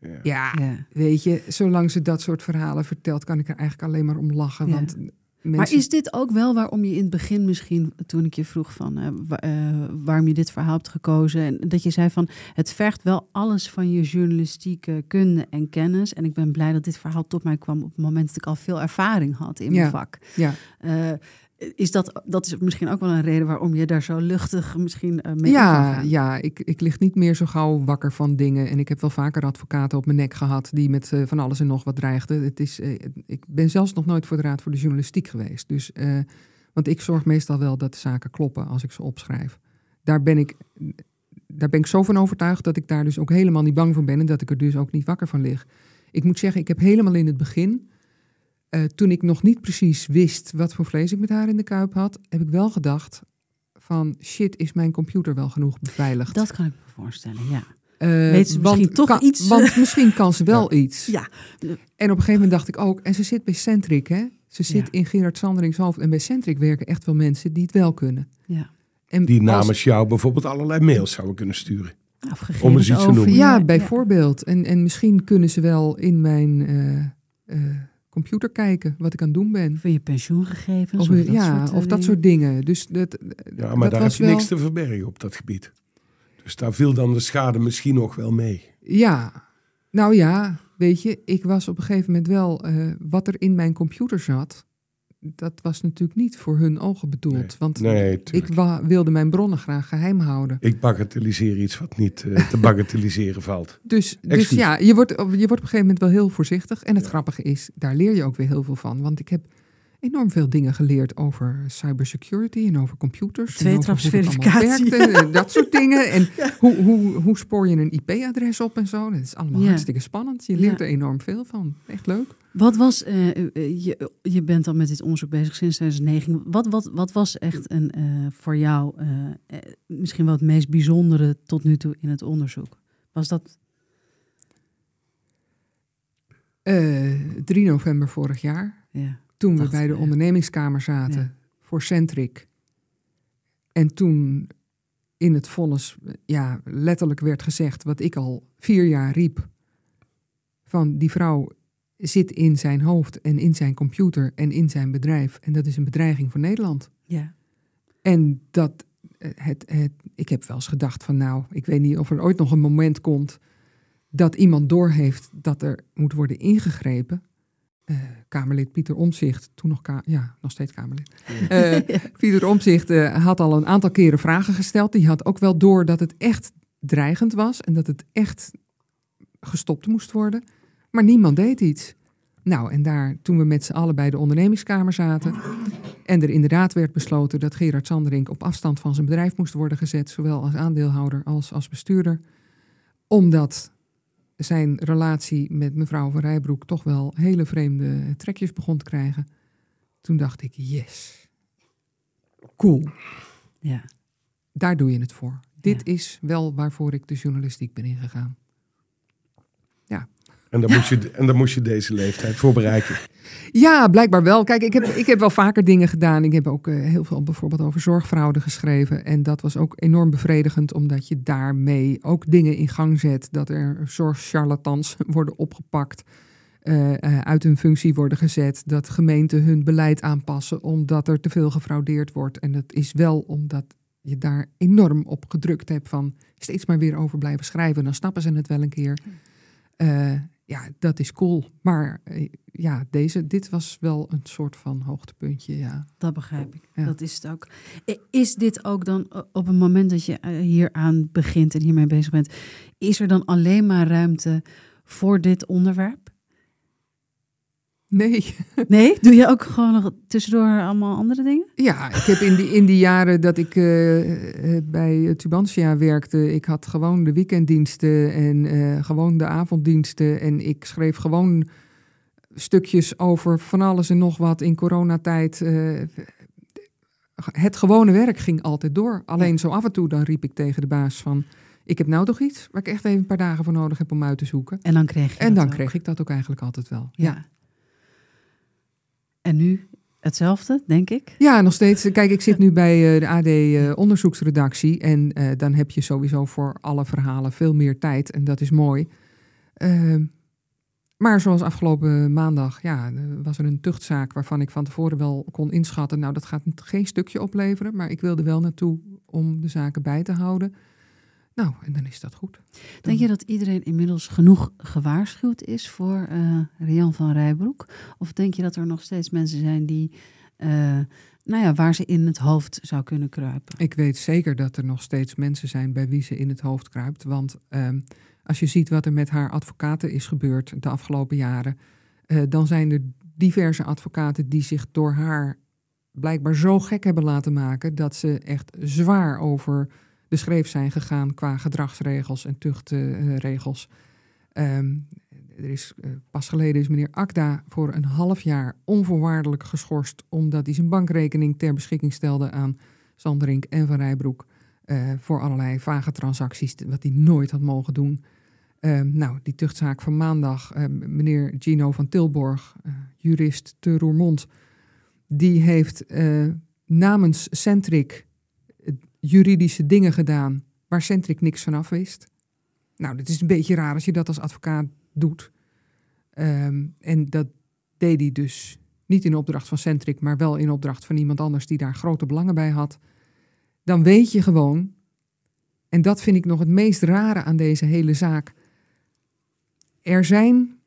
Ja. Ja, ja, weet je, zolang ze dat soort verhalen vertelt, kan ik er eigenlijk alleen maar om lachen. Ja. Want Mensen... Maar is dit ook wel waarom je in het begin misschien, toen ik je vroeg van uh, uh, waarom je dit verhaal hebt gekozen, en dat je zei van het vergt wel alles van je journalistieke kunde en kennis. En ik ben blij dat dit verhaal tot mij kwam op het moment dat ik al veel ervaring had in mijn ja. vak. Ja. Uh, is dat, dat is misschien ook wel een reden waarom je daar zo luchtig misschien uh, mee Ja, ja ik, ik lig niet meer zo gauw wakker van dingen. En ik heb wel vaker advocaten op mijn nek gehad die met uh, van alles en nog wat dreigden. Het is, uh, ik ben zelfs nog nooit voor de Raad voor de Journalistiek geweest. Dus, want ik zorg meestal wel dat de zaken kloppen als ik ze opschrijf. Daar ben ik, daar ben ik zo van overtuigd dat ik daar dus ook helemaal niet bang voor ben. En dat ik er dus ook niet wakker van lig. Ik moet zeggen, ik heb helemaal in het begin uh, toen ik nog niet precies wist wat voor vlees ik met haar in de kuip had, heb ik wel gedacht van shit, is mijn computer wel genoeg beveiligd? Dat kan ik me voorstellen, ja. Eh, Weet ze misschien toch kan- iets? Want misschien kan ze wel iets. Ja. En op een gegeven moment dacht ik ook, en ze zit bij Centric, hè? Ze zit Ja. in Gerard Sanderings hoofd. En bij Centric werken echt wel mensen die het wel kunnen. Ja. En Die als- namens jou bijvoorbeeld allerlei mails zouden kunnen sturen. Of gegevens Om eens iets te noemen. Ja, bijvoorbeeld. En, en misschien kunnen ze wel in mijn eh, eh, computer kijken wat ik aan het doen ben. Van je pensioengegevens. Of, Of, eh, dat ja, soort, eh, of dat dingen. soort dingen. Dus dat, Ja, dat maar daar heb was je wel- niks te verbergen op dat gebied. Dus daar viel dan de schade misschien nog wel mee. Ja, nou ja, weet je, ik was op een gegeven moment wel, eh, wat er in mijn computer zat, dat was natuurlijk niet voor hun ogen bedoeld. Nee. Want Nee, ik wilde mijn bronnen graag geheim houden. Ik bagatelliseer iets wat niet eh, te bagatelliseren valt. Dus, dus ja, je wordt, je wordt op een gegeven moment wel heel voorzichtig. En het grappige is, daar leer je ook weer heel veel van. Want ik heb enorm veel dingen geleerd over cybersecurity en over computers. Tweetrapsverificatie. dat soort dingen. En hoe, hoe, hoe spoor je een IP-adres op en zo. Dat is allemaal Ja. hartstikke spannend. Je leert Ja. er enorm veel van. Echt leuk. Wat was, eh, eh, je, je bent al met dit onderzoek bezig sinds 2009. Wat, wat, wat was echt een, eh, voor jou misschien wel het meest bijzondere tot nu toe in het onderzoek? Was dat, Eh 3 november vorig jaar, ja, toen we bij de ondernemingskamer zaten Ja. voor Centric. En toen in het vonnis ja, letterlijk werd gezegd wat ik al vier jaar riep. Van die vrouw zit in zijn hoofd en in zijn computer en in zijn bedrijf. En dat is een bedreiging voor Nederland. ja, En dat, eh, het, het, ik heb wel eens gedacht van nou, ik weet niet of er ooit nog een moment komt dat iemand doorheeft dat er moet worden ingegrepen. Eh, Kamerlid Pieter Omzicht, toen nog, ka ja, nog steeds Kamerlid. Eh, Pieter Omzicht eh, had al een aantal keren vragen gesteld. Die had ook wel door dat het echt dreigend was en dat het echt gestopt moest worden. Maar niemand deed iets. Nou, en daar, toen we met z'n allen bij de ondernemingskamer zaten. en er inderdaad werd besloten dat Gerard Sanderink op afstand van zijn bedrijf moest worden gezet. zowel als aandeelhouder als als bestuurder. omdat zijn relatie met mevrouw van Rijbroek toch wel hele vreemde trekjes begon te krijgen. Toen dacht ik, yes. Cool, ja. daar doe je het voor. Dit is wel waarvoor ik de journalistiek ben ingegaan. En daar, moet je, en daar moest je deze leeftijd voor bereiken. Ja, blijkbaar wel. Kijk, ik heb, ik heb wel vaker dingen gedaan. Ik heb ook eh, heel veel bijvoorbeeld over zorgfraude geschreven. En dat was ook enorm bevredigend, omdat je daarmee ook dingen in gang zet. Dat er zorgcharlatans worden opgepakt, eh, eh, uit hun functie worden gezet. Dat gemeenten hun beleid aanpassen omdat er te veel gefraudeerd wordt. En dat is wel omdat je daar enorm op gedrukt hebt van steeds maar weer over blijven schrijven. Dan snappen ze het wel een keer. Eh, ja, dat is cool. Maar eh, ja, deze, dit was wel een soort van hoogtepuntje, ja. Dat begrijp ik. Ja. Dat is het ook. Is dit ook dan op het moment dat je eh, hier aan begint en hiermee bezig bent, is er dan alleen maar ruimte voor dit onderwerp? Nee. Nee? Doe je ook gewoon nog tussendoor allemaal andere dingen? Ja, ik heb in die, in die jaren dat ik eh, eh, bij Tubantia werkte, ik had gewoon de weekenddiensten en eh, gewoon de avonddiensten. En ik schreef gewoon stukjes over van alles en nog wat in coronatijd. eh, het gewone werk ging altijd door. Alleen zo af en toe dan riep ik tegen de baas van... ik heb nou toch iets waar ik echt even een paar dagen voor nodig heb om uit te zoeken. En dan kreeg je En dan ook. kreeg ik dat ook eigenlijk altijd wel. Ja. Ja. En nu hetzelfde, denk ik. Ja, nog steeds. Kijk, ik zit nu bij eh, de AD eh, onderzoeksredactie. En eh, dan heb je sowieso voor alle verhalen veel meer tijd. En dat is mooi. Ehm, maar zoals afgelopen maandag, ja, was er een tuchtzaak waarvan ik van tevoren wel kon inschatten. Nou, dat gaat geen stukje opleveren. Maar ik wilde wel naartoe om de zaken bij te houden. Nou, en dan is dat goed. Denk je dat iedereen inmiddels genoeg gewaarschuwd is voor eh Rian van Rijbroek? Of denk je dat er nog steeds mensen zijn die, eh, nou ja, waar ze in het hoofd zou kunnen kruipen? Ik weet zeker dat er nog steeds mensen zijn bij wie ze in het hoofd kruipt. Want ehm, als je ziet wat er met haar advocaten is gebeurd de afgelopen jaren, eh, dan zijn er diverse advocaten die zich door haar blijkbaar zo gek hebben laten maken dat ze echt zwaar over de schreef zijn gegaan qua gedragsregels en tuchtregels. Ehm, er is, eh, pas geleden is meneer Akda voor een half jaar onvoorwaardelijk geschorst omdat hij zijn bankrekening ter beschikking stelde aan Sanderink en Van Rijbroek. eh, voor allerlei vage transacties, wat hij nooit had mogen doen. Ehm, nou, die tuchtzaak van maandag, ehm, meneer Gino van Tilborg, eh, jurist te Roermond, die heeft eh, namens Centric eh, juridische dingen gedaan waar Centric niks vanaf wist. Nou, dit is een beetje raar als je dat als advocaat doet. Ehm, en dat deed hij dus niet in opdracht van Centric, maar wel in opdracht van iemand anders die daar grote belangen bij had. Dan weet je gewoon, en dat vind ik nog het meest rare aan deze hele zaak. Er zijn.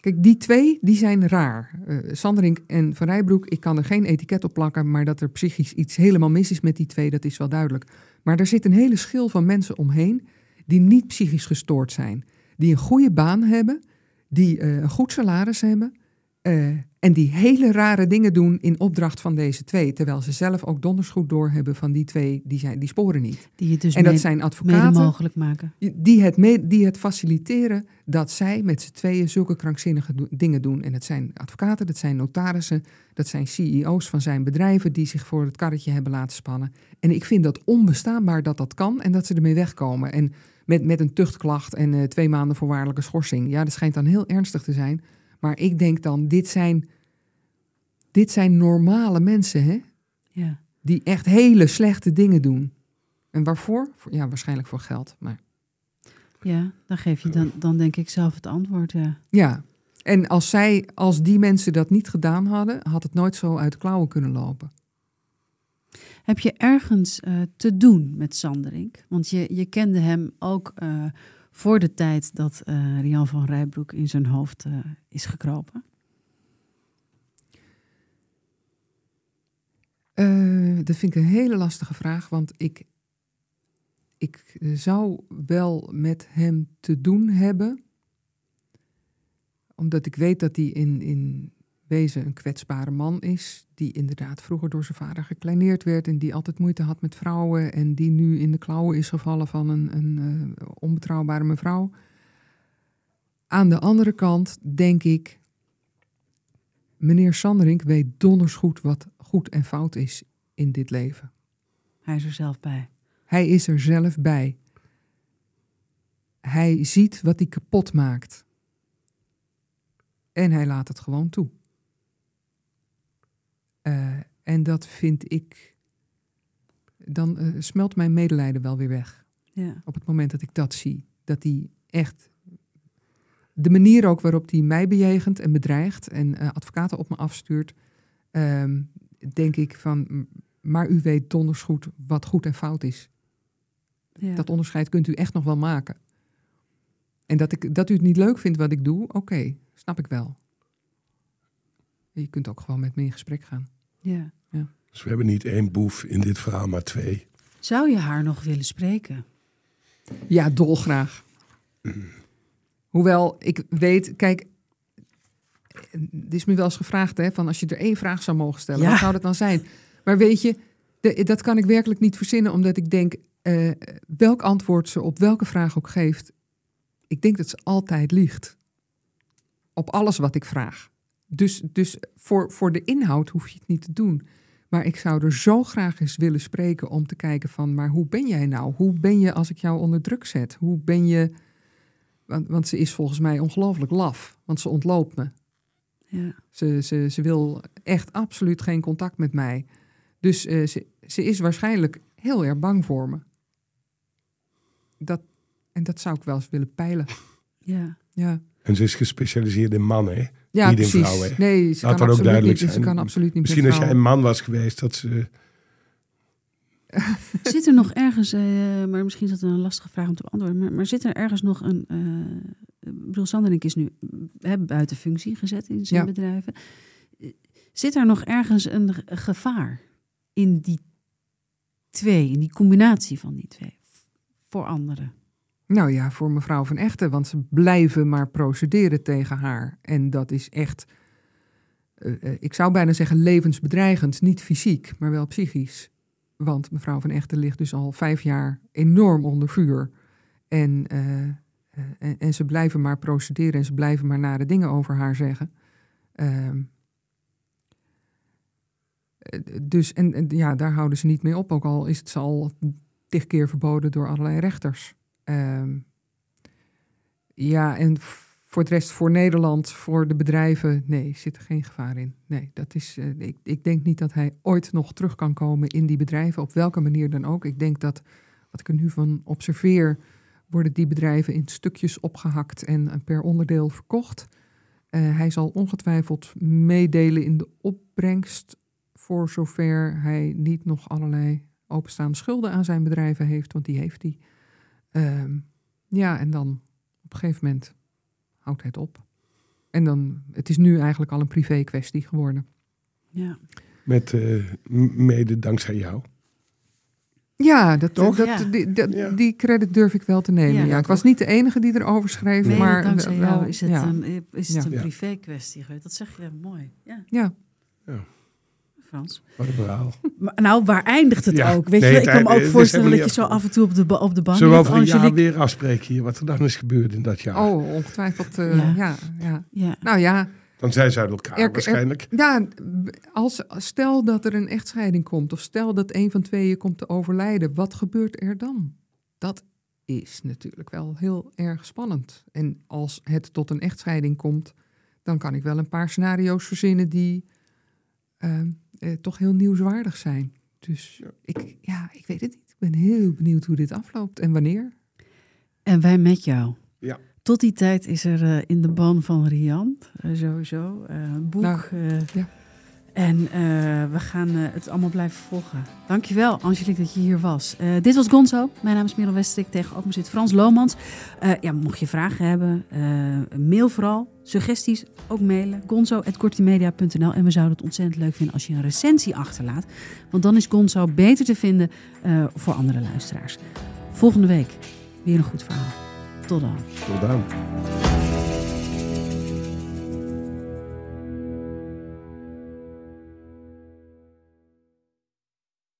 Kijk, die twee, die zijn raar. Uh, Sanderink en Van Rijbroek, ik kan er geen etiket op plakken, maar dat er psychisch iets helemaal mis is met die twee, dat is wel duidelijk. Maar er zit een hele schil van mensen omheen die niet psychisch gestoord zijn. Die een goede baan hebben, die uh, een goed salaris hebben. Uh, en die hele rare dingen doen in opdracht van deze twee. Terwijl ze zelf ook donders goed doorhebben van die twee, die, zijn, die sporen niet. Die het dus en dat mee, zijn advocaten. mogelijk maken. Die het, mee, die het faciliteren dat zij met z'n tweeën zulke krankzinnige do dingen doen. En het zijn advocaten, dat zijn notarissen, dat zijn CEO's van zijn bedrijven die zich voor het karretje hebben laten spannen. En ik vind dat onbestaanbaar dat dat kan en dat ze ermee wegkomen. En met, met een tuchtklacht en uh, twee maanden voorwaardelijke schorsing. Ja, dat schijnt dan heel ernstig te zijn. Maar ik denk dan, dit zijn, dit zijn normale mensen, hè? Ja. Die echt hele slechte dingen doen. En waarvoor? Ja, waarschijnlijk voor geld. Maar... Ja, dan geef je dan, dan denk ik zelf het antwoord, ja. Ja, en als, zij, als die mensen dat niet gedaan hadden, had het nooit zo uit de klauwen kunnen lopen. Heb je ergens uh, te doen met Sanderink? Want je, je kende hem ook uh, voor de tijd dat uh, Rian van Rijbroek in zijn hoofd uh, is gekropen? Uh, dat vind ik een hele lastige vraag, want ik, ik zou wel met hem te doen hebben, omdat ik weet dat hij in, in wezen een kwetsbare man is, die inderdaad vroeger door zijn vader gekleineerd werd en die altijd moeite had met vrouwen en die nu in de klauwen is gevallen van een, een uh, onbetrouwbare mevrouw. Aan de andere kant denk ik, meneer Sanderink weet donders goed wat goed en fout is in dit leven. Hij is er zelf bij. Hij is er zelf bij. Hij ziet wat hij kapot maakt. En hij laat het gewoon toe. Uh, en dat vind ik. Dan uh, smelt mijn medelijden wel weer weg. Ja. Op het moment dat ik dat zie. Dat hij echt. De manier ook waarop hij mij bejegent en bedreigt en uh, advocaten op me afstuurt. Um, denk ik van. Maar u weet donders goed wat goed en fout is. Ja. Dat onderscheid kunt u echt nog wel maken. En dat, ik, dat u het niet leuk vindt wat ik doe, oké, okay, snap ik wel. Je kunt ook gewoon met me in gesprek gaan. Ja. ja. Dus we hebben niet één boef in dit verhaal, maar twee. Zou je haar nog willen spreken? Ja, dolgraag. Hoewel ik weet, kijk, het is me wel eens gevraagd, hè, van als je er één vraag zou mogen stellen, ja. wat zou dat dan zijn? Maar weet je, de, dat kan ik werkelijk niet verzinnen, omdat ik denk, uh, welk antwoord ze op welke vraag ook geeft, ik denk dat ze altijd liegt. Op alles wat ik vraag. Dus, dus voor, voor de inhoud hoef je het niet te doen. Maar ik zou er zo graag eens willen spreken om te kijken van, maar hoe ben jij nou? Hoe ben je als ik jou onder druk zet? Hoe ben je... Want, want ze is volgens mij ongelooflijk laf, want ze ontloopt me. Ja. Ze, ze, ze wil echt absoluut geen contact met mij. Dus uh, ze, ze is waarschijnlijk heel erg bang voor me. Dat, en dat zou ik wel eens willen peilen. Ja. Ja. En ze is gespecialiseerd in mannen, hè? Ja, niet precies. in vrouwen. Nee, ze Laat kan, dat ook duidelijk niet, zijn. ze kan absoluut niet Misschien als jij een man was geweest, dat ze... Zit er nog ergens, uh, maar misschien is dat een lastige vraag om te beantwoorden, maar, maar zit er ergens nog een. Uh, bedoel, Sanderink is nu hè, buiten functie gezet in zijn Ja. bedrijven. Zit er nog ergens een gevaar in die twee, in die combinatie van die twee, voor anderen? Nou ja, voor mevrouw van Echten, want ze blijven maar procederen tegen haar. En dat is echt, eh, eh, ik zou bijna zeggen levensbedreigend. Niet fysiek, maar wel psychisch. Want mevrouw van Echten ligt dus al vijf jaar enorm onder vuur. En, eh, en, ze blijven maar procederen en ze blijven maar nare dingen over haar zeggen. Ehm, dus, en, ja, daar houden ze niet mee op. Ook al is het al tig keer verboden door allerlei rechters. Ehm, ja, en voor de rest, voor Nederland, voor de bedrijven, nee, zit er geen gevaar in. Nee, dat is, eh, ik, ik denk niet dat hij ooit nog terug kan komen in die bedrijven, op welke manier dan ook. Ik denk dat, wat ik er nu van observeer, worden die bedrijven in stukjes opgehakt en per onderdeel verkocht. Uh, hij zal ongetwijfeld meedelen in de opbrengst, voor zover hij niet nog allerlei openstaande schulden aan zijn bedrijven heeft, want die heeft hij. Uh, ja, en dan op een gegeven moment houdt het op. En dan, het is nu eigenlijk al een privé kwestie geworden. Ja. Met uh, mede dankzij jou. Ja, dat, Toch? Dat, ja. Die, dat, ja. die credit durf ik wel te nemen. Ja, ja ik was niet de enige die erover schreef. Nee, maar dankzij wel, jou is het een, is het een privé kwestie. Dat zeg je mooi. Ja. ja. Frans. Wat een verhaal. Maar, nou, waar eindigt het ja, ook? Weet nee, je, ik kan me ook voorstellen dat je zo af en toe op de, op de bank Zullen we over een jaar weer afspreken hier, wat er dan is gebeurd in dat jaar? Oh, ongetwijfeld, uh, ja. Ja, ja. ja. Nou ja. Dan zijn ze uit elkaar er, waarschijnlijk. Er, ja, als, stel dat er een echtscheiding komt, of stel dat een van tweeën komt te overlijden, wat gebeurt er dan? Dat is natuurlijk wel heel erg spannend. En als het tot een echtscheiding komt, dan kan ik wel een paar scenario's verzinnen die... Uh, eh, toch heel nieuwswaardig zijn. Dus ja. Ik, ja, ik weet het niet. Ik ben heel benieuwd hoe dit afloopt en wanneer. En wij met jou. Ja. Tot die tijd is er uh, in de ban van Rian, uh, sowieso, een boek. Nou, ja. En we gaan het allemaal blijven volgen. Dankjewel, Angelique, dat je hier was. dit was Gonzo. Mijn naam is Merel Westrik. Tegenover me zit Frans Lomans. ja, mocht je vragen hebben, mail vooral. Suggesties ook mailen. gonzo.kortimedia.nl En we zouden het ontzettend leuk vinden als je een recensie achterlaat. Want dan is Gonzo beter te vinden voor andere luisteraars. Volgende week weer een goed verhaal. Tot dan. Tot dan.